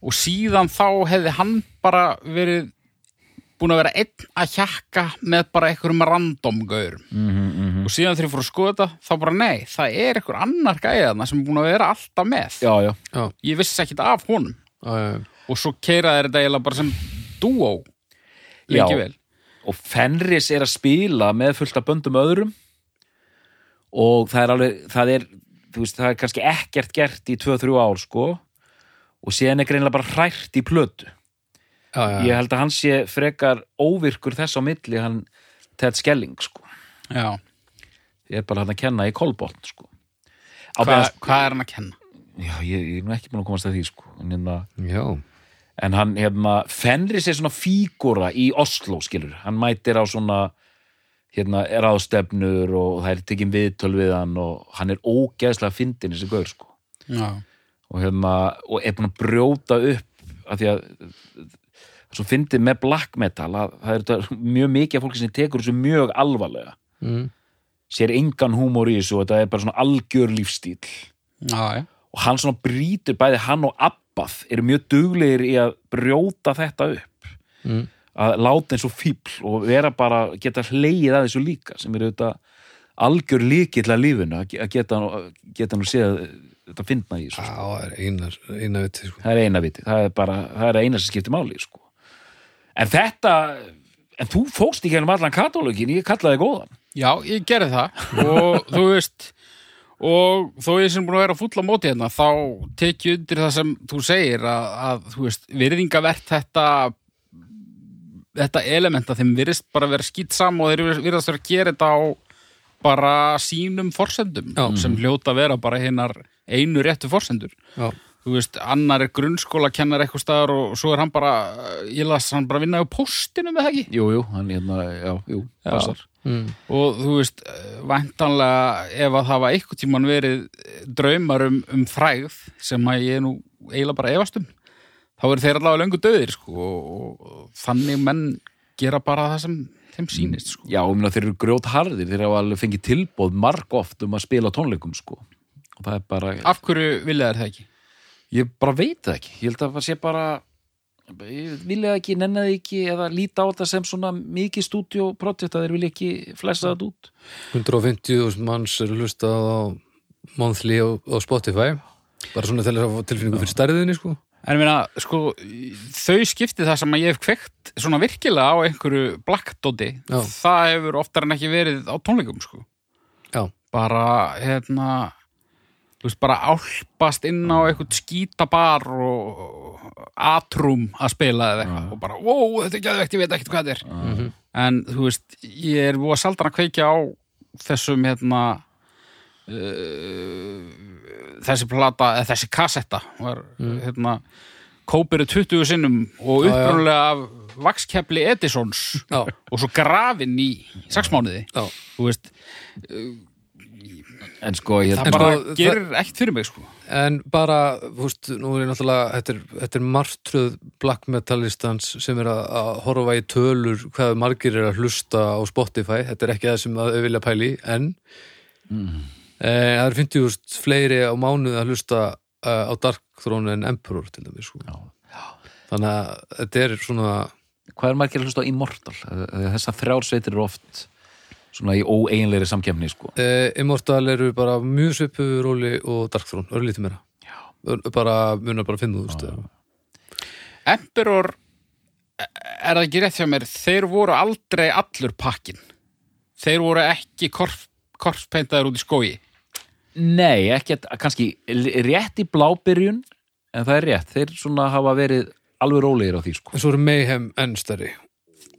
og síðan þá hefði hann bara verið búin að vera einn að hjakka með bara einhverjum random gaurum. Mm -hmm, og síðan þegar ég fór að skoða þetta þá bara nei, það er einhver annar gæðana sem er búin að vera alltaf með. Já, já. Já, ég vissi ekkit af honum já, og svo keiraði þetta eiginlega bara sem dúó lengi Já. vel Og Fenris er að spila með fullt af böndum öðrum og það er alveg, það er, veist, það er kannski ekkert gert í 2-3 ár, sko, og síðan er greinlega bara hrært í plötu. já, já. Ég held að hann sé frekar óvirkur þess á milli, hann Ted Skelling, sko. Já. Ég er bara hann að kenna í kolbótt, sko. Á Hva, hvað er hann að kenna? Já, ég, ég er nú ekki búin að komast að því, sko. En, hérna, en hann, hérna, Fenris er svona fígúra í Oslo, skilur. Hann mætir á svona, hérna, ráðstefnur og það er tekin viðtöl við hann og hann er ógeðslega fyndin þessi gaur, sko. Já. og, hérna, og er búin að brjóta upp af því að svo fyndið með black metal að það er mjög mikið af fólki sem tekur þessu mjög alvarlega Mm. sér engan húmor í þessu og þetta er bara svona algjör lífstíl Já, já. Og hann svona brýtur bæði hann og Abbað eru mjög duglegir í að brjóta þetta upp Mm. að láta eins og fíbl og vera bara geta hlegið að þessu líka sem eru þetta algjör líkill að lífinu að að geta, geta nú séð þetta fyndna í þessu Já, það er einar, eina viti sko. það er eina viti, það er bara það er eina sem skiptir máli sko. en þetta en þú fóst í gennum allan katólugin, ég kallaði góðan Já, ég gerði það og þú veist og þó ég sem búin að vera full á móti hérna þá tekið undir það sem þú segir að, að þú veist, virðingavert þetta þetta elementa þeim virðist bara vera skýt sam og þeir virðast vera að gera þetta á bara sínum forsendum Já. sem hljóta að vera bara hinnar einu réttu forsendur Já, þú veist, annar er grunnskóla kennar eitthvað staðar og svo er hann bara ég las hann bara vinna á postinu með það ekki Jú, jú, hann hérna, já, jú, Já. passar mm. og þú veist, væntanlega ef að það var einhvern tímann verið draumar um, um frægð sem að ég er nú eiginlega bara efast um þá eru þeir allavega löngu döðir sko, og, og þannig menn gera bara það sem þeim sýnist sko. Já, og minna, þeir eru grjót harðir, þeir hafa alveg fengið tilbóð marg oft um að spila tónleikum, sko. Og það er bara, af hverju vilja þær það ekki? Ég bara veit það ekki. Ég held að það sé bara, ég vilja ekki, nennaði ekki, eða líta á þetta sem svona mikið stúdíóprojekt að þeir vilja ekki flessa þetta út. 150.000 manns eru hlustað á monthly á, á Spotify bara svona til að fá tilfinningu fyrir stærðinni sko. En ég meina, sko, þau skipti það sem að ég hef kveikt svona virkilega á einhverju blackdóti, Já. það hefur oftar en ekki verið á tónleikum, sko. Já, bara hérna þú veist, bara álpast inn á eitthvað skítabar og atrum að spila eða eitthvað og bara, wow, þetta er gæðvegt, ég veit ekkert hvað þetta er. En þú veist, ég er búið að saldan að kveikja á þessum hérna uh, þessi plata, eða þessi kassetta var hérna kópiru 20 sinnum og upprunalega af vakskepli Edisons og svo grafin í já. þú veist, En sko, ég, það En bara sko, gerir ekkert fyrir mig sko. En bara, þú veist, nú er ég náttúrulega þetta er, þetta er martröð black metalistans sem er að, að horfa í tölur hvað margir er að hlusta á Spotify, þetta er ekki það sem að þau vilja pæli, en Mm. eh, það er 50.000 fleiri á mánuði að hlusta uh, á Dark Throne en Emperor til dæmis sko. þannig að þetta er svona hvað er margir að hlusta á Immortal? Þessar þrjár sveitir eru oft svona í óeiginlegri samkefni, sko. eh, Immortal eru bara mjög svipu róli og Dark Throne, örlítið meira. Bara, munar bara 5.000 Emperor er það ekki rétt hjá mér? Þeir voru aldrei allur pakkin þeir voru ekki korf, korfpeintaður út í skói Nei, ekki kannski rétt í blábyrjun en það er rétt, þeir svona hafa verið alveg rólegir á því, sko. en svo eru Mayhem enn stærri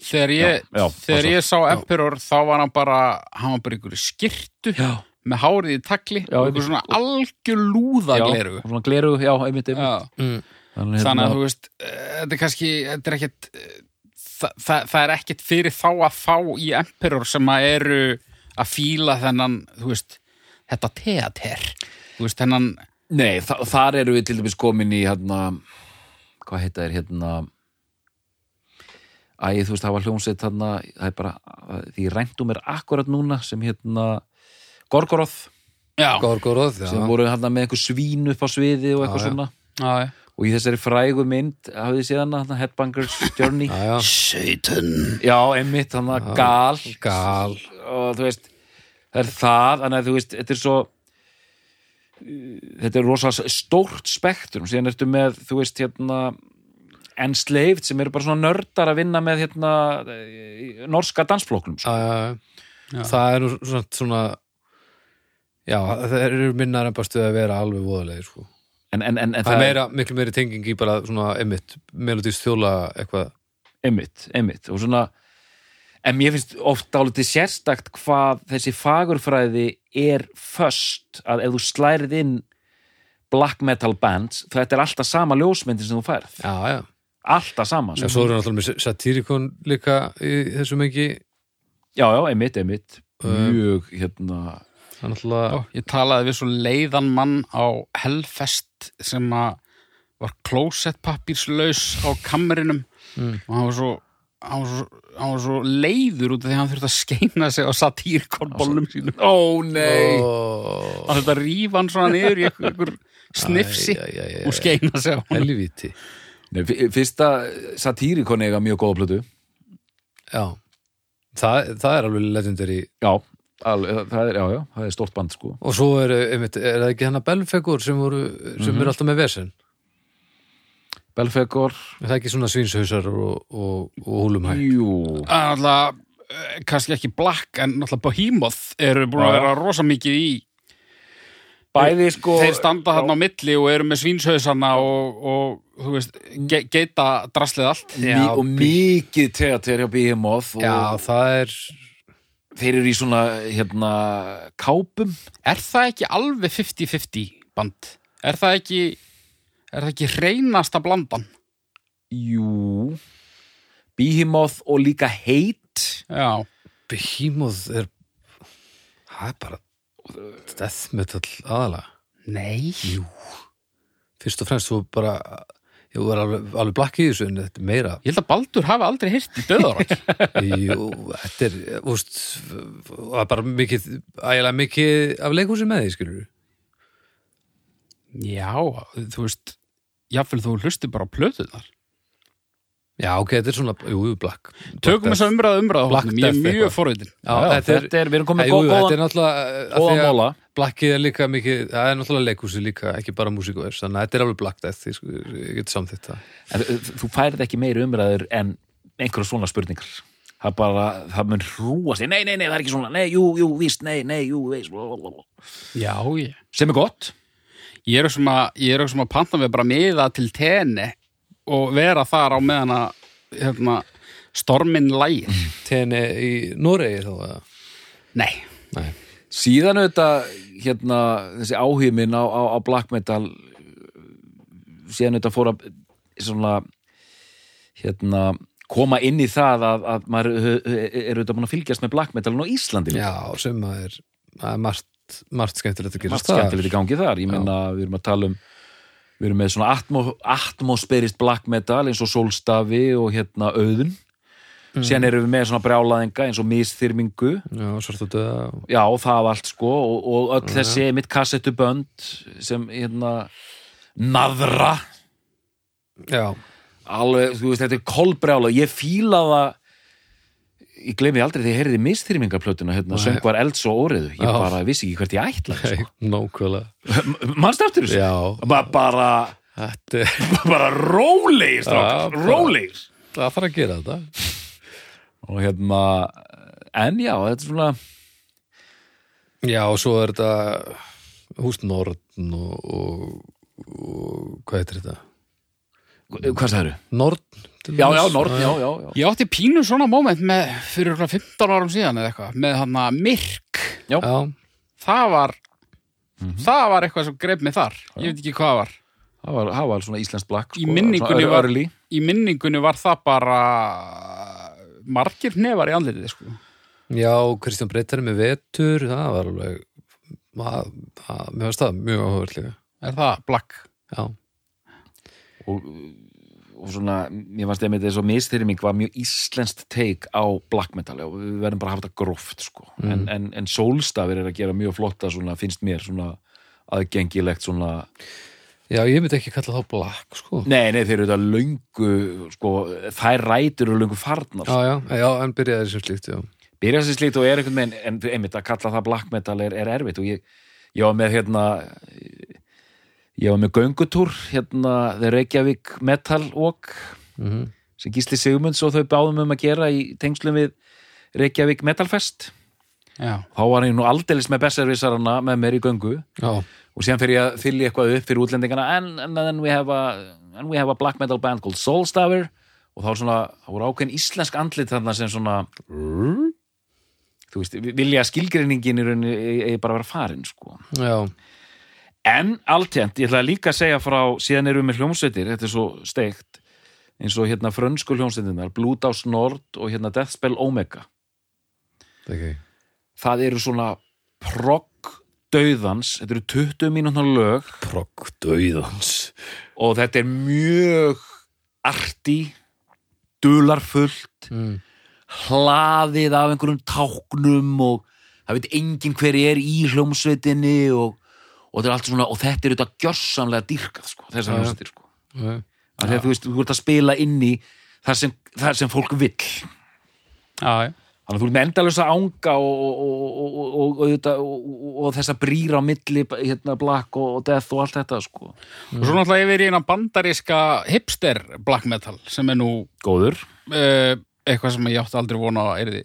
þegar ég, Já, já, þegar ég sá Emperor þá var hann bara hann var bara einhverju skirtu Já. með hárið í takli Já, og einhver svona algjör lúða Já, gleru Svona gleru, já, einmitt, einmitt. Já. mm. Þannig, þannig að hérna- þú veist eh, þetta er kannski, þetta er ekkit eh, það, það, það er ekkit fyrir þá að fá í Emperor sem að eru að fíla þennan, þú veist þetta teater, þú veist þennan Nei, þa þar eru við til dæmis komin í hérna, hvað heita er hérna Æ, þú veist, það var hljómsveit þarna, það er bara, því ræntum er akkurat núna sem hérna Gorgoroth, já, Gorgoroth, já. Sem voru hérna með einhver svín upp á sviði og eitthvað Já, svona. Já, já. og í þessari frægu mynd, hafið þið séð hana, hérna, Headbangers Journey? Já, já. Satan. Já, einmitt, hann að gal. Gal. Og þú veist, það er það þannig að þú veist, þetta er svo þetta er rosa stórt spektrum, síðan ertu með þú veist, hérna enslaved sem eru bara svona nördar að vinna með hérna norska dansflóknum sko. það er nú svona, svona já, það eru minnar en bara stuð að vera alveg voðalegir sko. en, en, en, en það er meira, miklu meiri tenging í bara svona emitt, melodist þjóla eitthvað. Einmitt, einmitt. Og svona en mér finnst oft álítið sérstakt hvað þessi fagurfræði er först að ef þú slærið inn black metal bands þetta er alltaf sama ljósmyndin sem þú færð. Já, já, alltaf sama en svo eru náttúrulega með Satyricon líka í þessu mengi já, já, einmitt, einmitt. Mjög, hérna er náttúrulega Já, ég talaði við svo leiðan mann á Hellfest sem að var klósettpappírslaus á kammerinum. Mm. og hann var svo hann var svo, hann var svo leiður út af því að hann þurfti að skeina sig á satírkonbólnum sínum. Ó nei. Ó, hann þurfti að rífa hann svona niður í einhver, snifsi og skeina sig á hann f- fyrsta satírikon eiga mjög góða plötu. Já, það, það er alveg legendary. Já, alveg, það er, já, já, það er stórt band sko. Og svo er, einmitt, er það ekki hennar Belfegur sem, voru, sem Mhm. er alltaf með vesen? Belfegor, er það ekki svona svínshausar og, og, og húlumhæ? Jú. Alltaf eh, kannski ekki Black en náttúrulega Behemoth eru búin að vera rosa mikið í bæði sko þeir standa þarna á milli og eru með svínshausana og, og þú veist, ge geita draslið allt. Já, og mikið teater hjá Behemoth og Já, það er þeir eru í svona hérna kápum. Er það ekki alveg 50-50 band? Er það ekki er það ekki reynasta blandan? jú. Behemoth og líka Hate. Já, Behemoth er það er bara death metal aðalega? Nei. Jú. Fyrst og fremst þú bara Jú, var alveg, alveg blakki í þessu en þetta er meira Ég held að Baldur hafi aldrei heyrt í döðarock Jú, þetta er, úst, það er bara mikið, ægilega mikið af leikhúsi með því, skilur Já, þú veist jafnvel þú hlusti bara á plötuðnar Já, ok, þetta er svona, jú, jú, black. Tökum þess að umræða umræða ég er mjög eitthvað. forvitin Já, Já, þetta er, þetta er, við erum komið góð- þetta er náttúrulega af því góðan að móla. Blackið er líka mikið, það er náttúrulega leikhúsi líka, ekki bara músík og þess, þannig að þetta er alveg Black Death, ég, sko, ég get samþýtt það. en uh, þú færið ekki meiri umræður en einhverja svona spurningar. Það bara, það mun hrúast nei, nei, nei, það er ekki svona, nei, jú, jú, víst, nei, nei, jú, víst blablabla. Já, ég sem er gott. Ég er sem að, ég er sem að panta við bara miða til tenni og vera þar á meðan að hérna, storminn lægir. Tenni í Noregi þá, eða? Nei, Nei. síðan auðvitað hérna, þessi áhugin minn á, á, á black metal síðan auðvitað fór að svona hérna koma inn í það að, að maður er auðvitað búin að fylgjast með black metalin á Íslandi. Já, sem að er, það er margt, margt skemmtilegt að margt gerast skemmtilegt í gangi þar ég meina við erum að tala um við erum með svona atmo, atmosferist black metal eins og Solstafi og hérna Auðun. Síðan erum við með svona brjálaðinga eins og misþyrmingu. Já, já það allt sko og, og öll þessi mitt kassettubönd sem hérna naðra. Já, alveg, þú veist, þetta er kolbrjála ég fíla það ég gleymi aldrei þegar ég heyrði misþyrmingarplötuna hérna, söngvar elds og óriðu ég Já. bara vissi ekki hvert ég ætla sko. nákvæmlega. mannst eftir þessu? Já, bara, bara, þetta bara rólegir strákar, rólegir það þarf að gera þetta. og hérna en já, þetta er svona Já, og svo er þetta húst Nordn og, og, og hvað heitir þetta? hvað sagður? Nordn? Já, já? Nord, já, já, já. ég átti pínu svona moment með, fyrir okkur 15 árum síðan eða eitthvað, með hann að myrk. Já. Já, Það var, það var eitthvað sem greip mig þar. Ég veit ekki hvað var. Það var, það var svona Íslands Black Í sko, minningunni svona var-. Í minningunni var það bara margir nefar í andlitið, sko. já, Kristján Breytari með vetur, það var alveg, finnst það mjög líka. Er það black? Já, og, og svona, mér fannst einmitt þess að mistyrming var mjög íslenskt take á black metal og við verðum bara að hafa þetta gróft sko. en, en, en Solstafir er að gera mjög flotta svona, finnst mér svona aðgengilegt svona já, ég myndi ekki kalla þá black, sko. nei, nei, þeir eru þetta löngu sko, þær rætur eru löngu farnar Já, já, já, en byrjaði sem slíkt, já. byrja sér slíkt og er einhvern veginn en einmitt að kalla það black metal er, er erfitt og ég, ég var með hérna ég var með göngutúr hérna The Reykjavík Metal Walk Mm sem Gísli Sigmunds og þau báðum um að gera í tengslum við Reykjavík Metal Fest. Já. þá var ég nú aldeilis með besservisarana með mér í göngu. Já, og síðan fyrir ég að fylla eitthvað upp fyrir útlendingana and, and then we have a and we have a black metal band called Soulstaver. Og þá svona, þá voru ákveðin íslensk andlit þarna sem svona þú veist, vilja skilgreiningin í rauninni eigi bara vera farin sko. já, en alltjent, ég ætla líka að segja frá síðan erum við með hljómsveitir, þetta er svo steikt eins og hérna frönsku hljómsveitinnar Blúdás Nord og hérna Deathspell Omega ekki. það eru svona progg dauðans, þetta eru 20 mínútnar lög Progg döiðans. og þetta er mjög arti dularfullt Mm. hlaðið af einhverjum táknum og það veit enginn hver er í hljómsveitinni og, og, þetta er allt svona, og þetta er þetta gjörsamlega dýrkað sko, þessar Já, já. hljómsveitir sko. Já, Af því að þú veist, þú ert að spila inn í þar sem, þar sem fólk Já, já. þannig að þú ert með endalösa ánga og, og, og, og, og, og, og, og þessa brýra á milli hérna, black og, death og allt þetta sko. Og svo náttúrulega yfir í eina bandaríska hipster black metal sem er nú góður uh, eitthvað sem ég átti aldrei vona að erði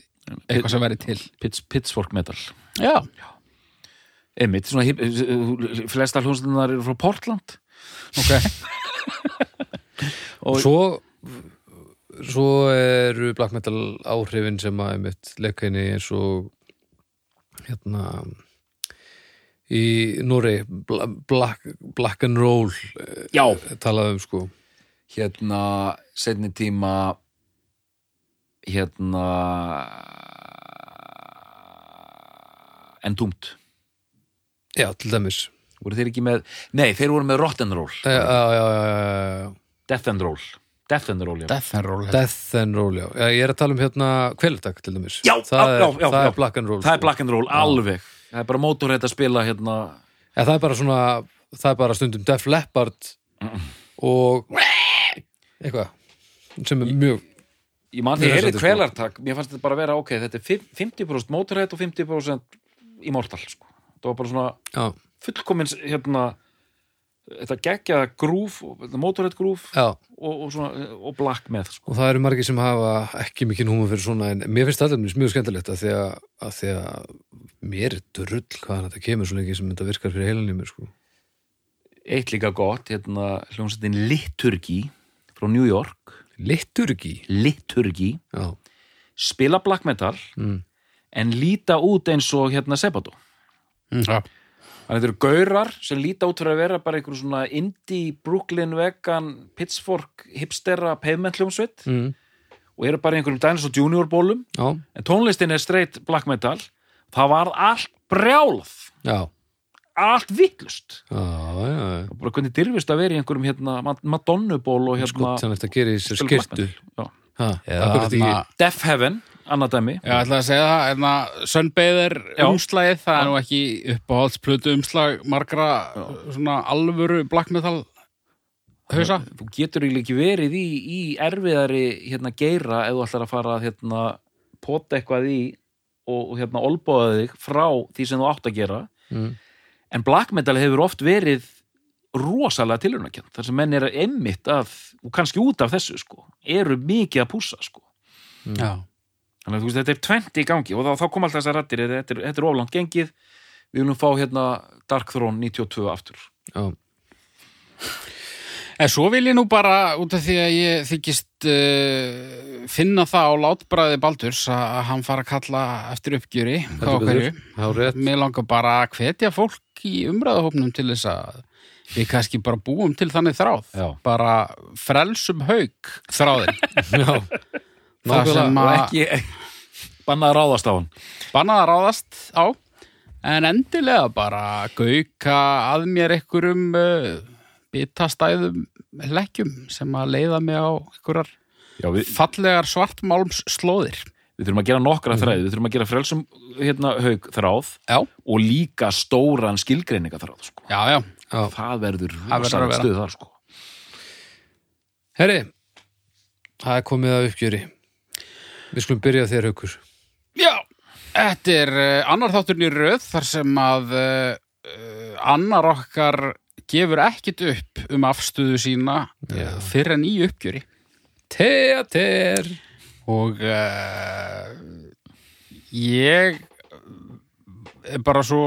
eitthvað sem væri til Pits, Pitchfork Metal Já, einmitt, svona hip- flesta hljómslunar eru frá Portland. Ok. Og Svo svo eru black metal áhrifin sem að einmitt leika henni eins og hérna í Núri black, black and roll eh, já, talað um sko. Hérna setni tíma hérna Entombed Já, til dæmis voru þeir ekki með, nei þeir voru með Rotten Roll Já, já, já. Death and Roll Death and Roll, já Death and Roll Death and roll, já. Ég er að tala um hérna kvelertak til dæmis Já, það já, er, já, já, það já. er black and roll það er sko. Black and Roll, alveg það er bara mótorheit að spila hérna ja, Það er bara svona, það er bara stundum Def Leppard og eitthvað sem er mjög ég man að heyrði þetta, sko. kvelartak mér fannst þetta bara að vera, ok, þetta er fimm- 50% mótorheit og 50% immortal sko. Það var bara svona já, fullkomins hérna þetta geggja grúf, mótorheit grúf og, og, svona, og black með sko. og það eru margir sem hafa ekki mikið húma fyrir svona en mér finnst þetta mjög skemmtilegt að því að, að, því að mér er drull hvaðan þetta kemur svo lengi sem þetta virkar fyrir heilan í mér sko. eitt líka gott, hérna hljómsveitin Liturgi frá New York. Liturgi Liturgi, já, spila black metal mm. en líta út eins og hérna Sebato Já, Þannig að þetta eru gaurar sem líta út fyrir að vera bara einhverjum svona indie, Brooklyn, vegan, Pitchfork, hipstera, pavement hljómsveit Mm. og eru bara einhverjum Dinosaur Junior bólum. Já, en tónlistin er straight black metal. Það var allt brjálað. Já, allt vittlust já, já, já. og bara hvernig dyrfist að vera í einhverjum hérna, Mad- Madonnuból og hérna sko, sem þetta gerir í sér skirtu Deaf Heaven, annað dæmi Já, ég ætla að segja það, en að Sunbather Já. umslagið, það er nú ekki uppáhaldsplötu umslag margra svona alvöru black metal hausa. þú getur ekki verið í, í erfiðari hérna geira ef þú ætlar að fara að hérna pota eitthvað í og, hérna olbóða þig frá því sem þú átt að gera mm. en black metal hefur oft verið rosalega tilhörnakjönd þar sem menn er emmitt að, og kannski út af þessu sko, eru mikið að pússa sko Já. Þannig að þú veist, þetta er 20 í gangi og þá, þá kom alltaf þessar rættir, þetta er, þetta er oflant gengið við viljum fá hérna Dark Throne 92 aftur já, En svo vil ég nú bara, út af því að ég þykist uh, finna það á látbræði Baldurs að hann fara að kalla eftir uppgjöri, og hverju. Mér langar bara að hvetja fólk í umræðahópnum til þess að við kannski bara búum til þannig þráð. Já. Bara frelsum haug þráðin. já, Nákvæmlega. sem og að ekki bannað að ráðast á hann bannað að ráðast á en endilega bara gauka að mér einhverjum uh, bitastæðum lekkjum sem að leiða mig á einhverjar Já, við, fallegar svartmálms slóðir við þurfum að gera nokkra þræði, við þurfum að gera frelsum hérna haug þráð Já, og líka stóran skilgreininga þráð sko. já, já, já. það verður vera. stuð þar sko. Herri, það er komið að uppgjöri Við skulum byrja þér haukur. Já Þetta er uh, annar þátturinn í röð þar sem að uh, annar okkar gefur ekkit upp um afstöðu sína Já. uh, fyrir en í uppgjöri. Teater og uh, ég er bara svo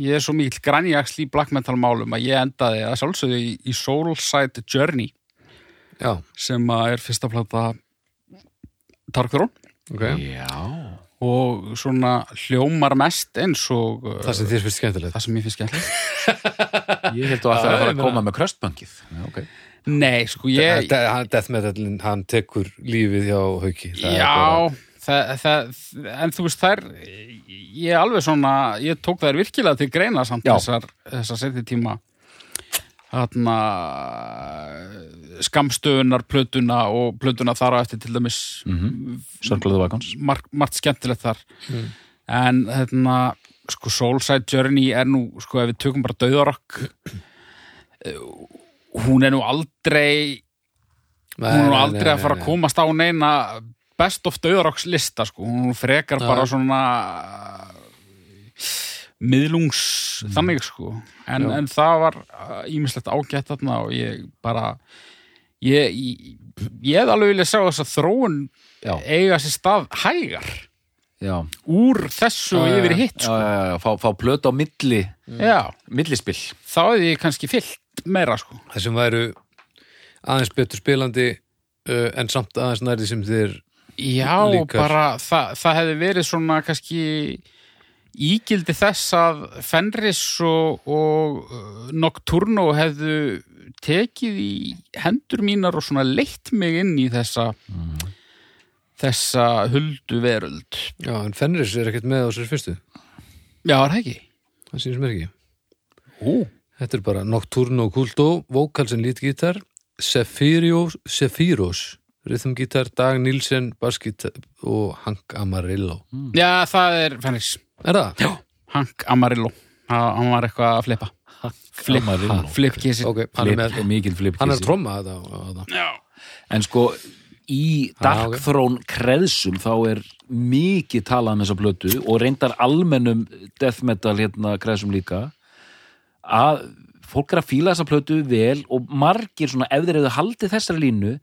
ég er svo mikill grænjaksl í black metal málum að ég endaði að sjálfsögðu í, í Soulside Journey Já, sem að er fyrsta plata Dark Throne ok. Já. Og svona hljómar mest eins og uh, Það sem þér finnst skemmtilegt. Það sem ég finnst skemmtilegt. Ég held að það Já, að fara að koma með kröstbankið Já, ok. Nei, sko ég Death metalin, hann tekur lífið hjá hauki. Er Já, það, það, en þú veist þær ég er alveg svona, ég tók þær virkilega til greina samt Já. þessar, þessar setið þarna skamstöðunar plötuna og plötuna þar á eftir til dæmis mm Wagons margt, margt skemmtilegt þar. En þarna sko Soulside Journey er nú sko ef við tökum bara döðarokk hún er nú aldrei Nei, hún er nú nei, aldrei nei, að fara nei, að komast á neina best of döðarokks lista sko. hún frekar bara svona miðlungs þannig sko en, Já. en það var ímislegt ágætt þarna og ég bara ég, ég, ég hefði alveg vilja sjá þess að þróun Já. eiga sér stað hægar já, úr þessu Já, já, yfir já. hitt já, sko. já, já, fá, fá plötu á milli já, millispill þá hefði ég kannski fyllt meira sko. þessum væru aðeins betur spilandi uh, en samt aðeins nærði sem þér já, Líkar. bara það, það hefði verið svona kannski ígildi þess að Fenris og, og uh, Nocturno hefðu tekið í hendur mínar og svona leitt mig inn í þessa þessa huldu veröld. Já, en Fenris er ekkert með á sér fyrstu. Já, er það ekki? Það sýnir mér ekki. Ú. Þetta er bara Nocturno Culto, Vokalsen lítgítar, Sephiros, rhythmgítar, Dag Nilsen, bassgítar og Hank Amarillo. já, það er Fenris Er það? já, Hank Amarillo Ha- hann var eitthvað að flippa flip, Amarillo. flipkissi Ok, hann með, mikil flip hann er tromma þetta. en sko í Ah, ok. Dark Throne kreðsum þá er mikið talað um þessa blötu og reyndar almennum death metal hérna kreðsum líka að fólk er að fíla þessa plötu vel og margir svona ef þeir hefðu haldið þessari línu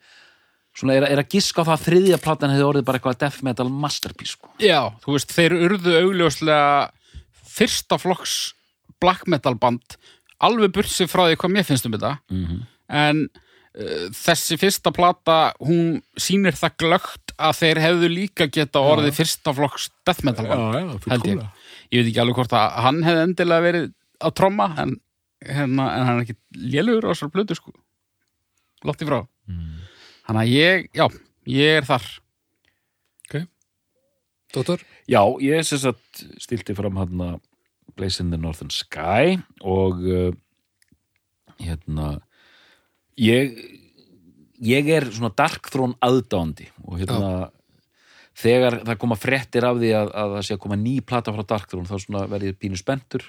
svona er, er að giska á það að þriðja platan hefði orðið bara eitthvað death metal masterpiece sko. já, þú veist, þeir urðu augljóslega fyrsta flokks black metal band alveg burt sér frá því hvað mér finnst um þetta Mhm. en uh, þessi fyrsta plata hún sýnir það glögt að þeir hefðu líka geta orðið fyrsta flokks death metal band held ég. ég veit ekki alveg hvort að hann hefði endilega verið að tromma en, hérna, en hann er ekki lélugur á þessar plötu sko látt í frá þannig að ég, já, ég er þar. Dóttor? Já, ég sem sagt stilti fram hann að Blaze in the Northern Sky og uh, hérna ég ég er svona Dark Throne aðdáandi og hérna þegar það koma fréttir af því að, að það sé að koma ný plata frá Dark Throne þá svona verði ég pínu spenntur.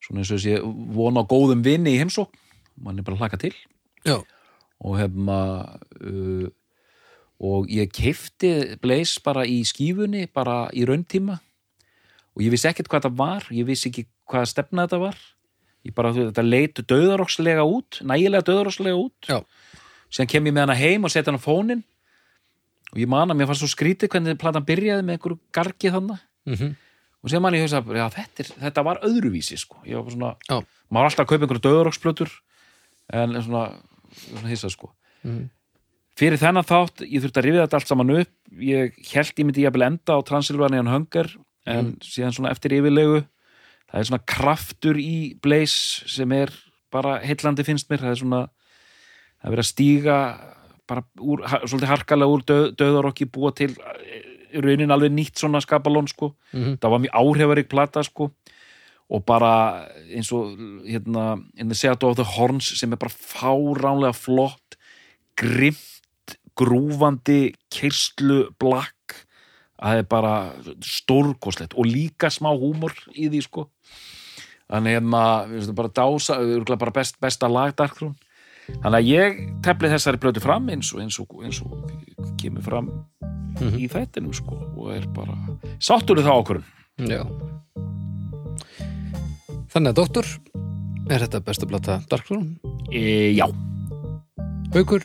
Svona eins og sé vona á góðum vinni í heimsók mann er bara að hlaka til. Já. Og hefma uh, og ég keifti Blaze bara í skífunni bara í rauntíma. Og ég vissi ekkert hvað þetta var ég vissi ekki hvaða stefna þetta var. Ég bara, þetta leitu döðarokslega út nægilega döðarokslega út. Já. síðan kem ég með hana heim og setja hana fónin og ég man að mér fannst svo skrítið hvernig platan byrjaði með einhverju gargi þannig Mm og síðan man ég já þetta, þetta var öðruvísi sko, ég var svona maður var alltaf að kaupa einhverju döðaroksplötur en en svona, svona hissa sko. Mhm. fyrir þennan þátt, ég þurfti að rifja þetta allt saman upp. Ég held ég myndi jafnvel enda á Transylvanian Hunger en síðan svona eftir yfirlegu það er svona kraftur í Blaze sem er bara heillandi finnst mér, það er svona það er verið að stíga bara úr, svolítið harkalega úr döð, döðarokki búa til eh, raunin alveg nýtt svona skapalón sko. Mhm. það var mjög áhrifarík plata sko og bara eins og hérna, in the shadow of the horns sem er bara fáránlega flott grimt grúfandi kyrslu black það er bara stórkoslegt og líka smá húmor í því sko. Þannig hérna, við bara dása bara best, besta lag Darkthrone þannig að ég tefli þessari blötu fram eins og, eins og, eins og kemur fram í þættinum sko og er bara sáttur þá okkur Já. Þannig að Dóttor, er þetta besta plata Dark Throne? e, já, Haukur,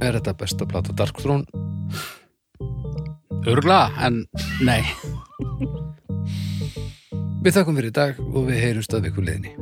er þetta besta plata Dark Throne? örgla, en nei Við þakkum fyrir í dag og við heyrumst að viku liðni.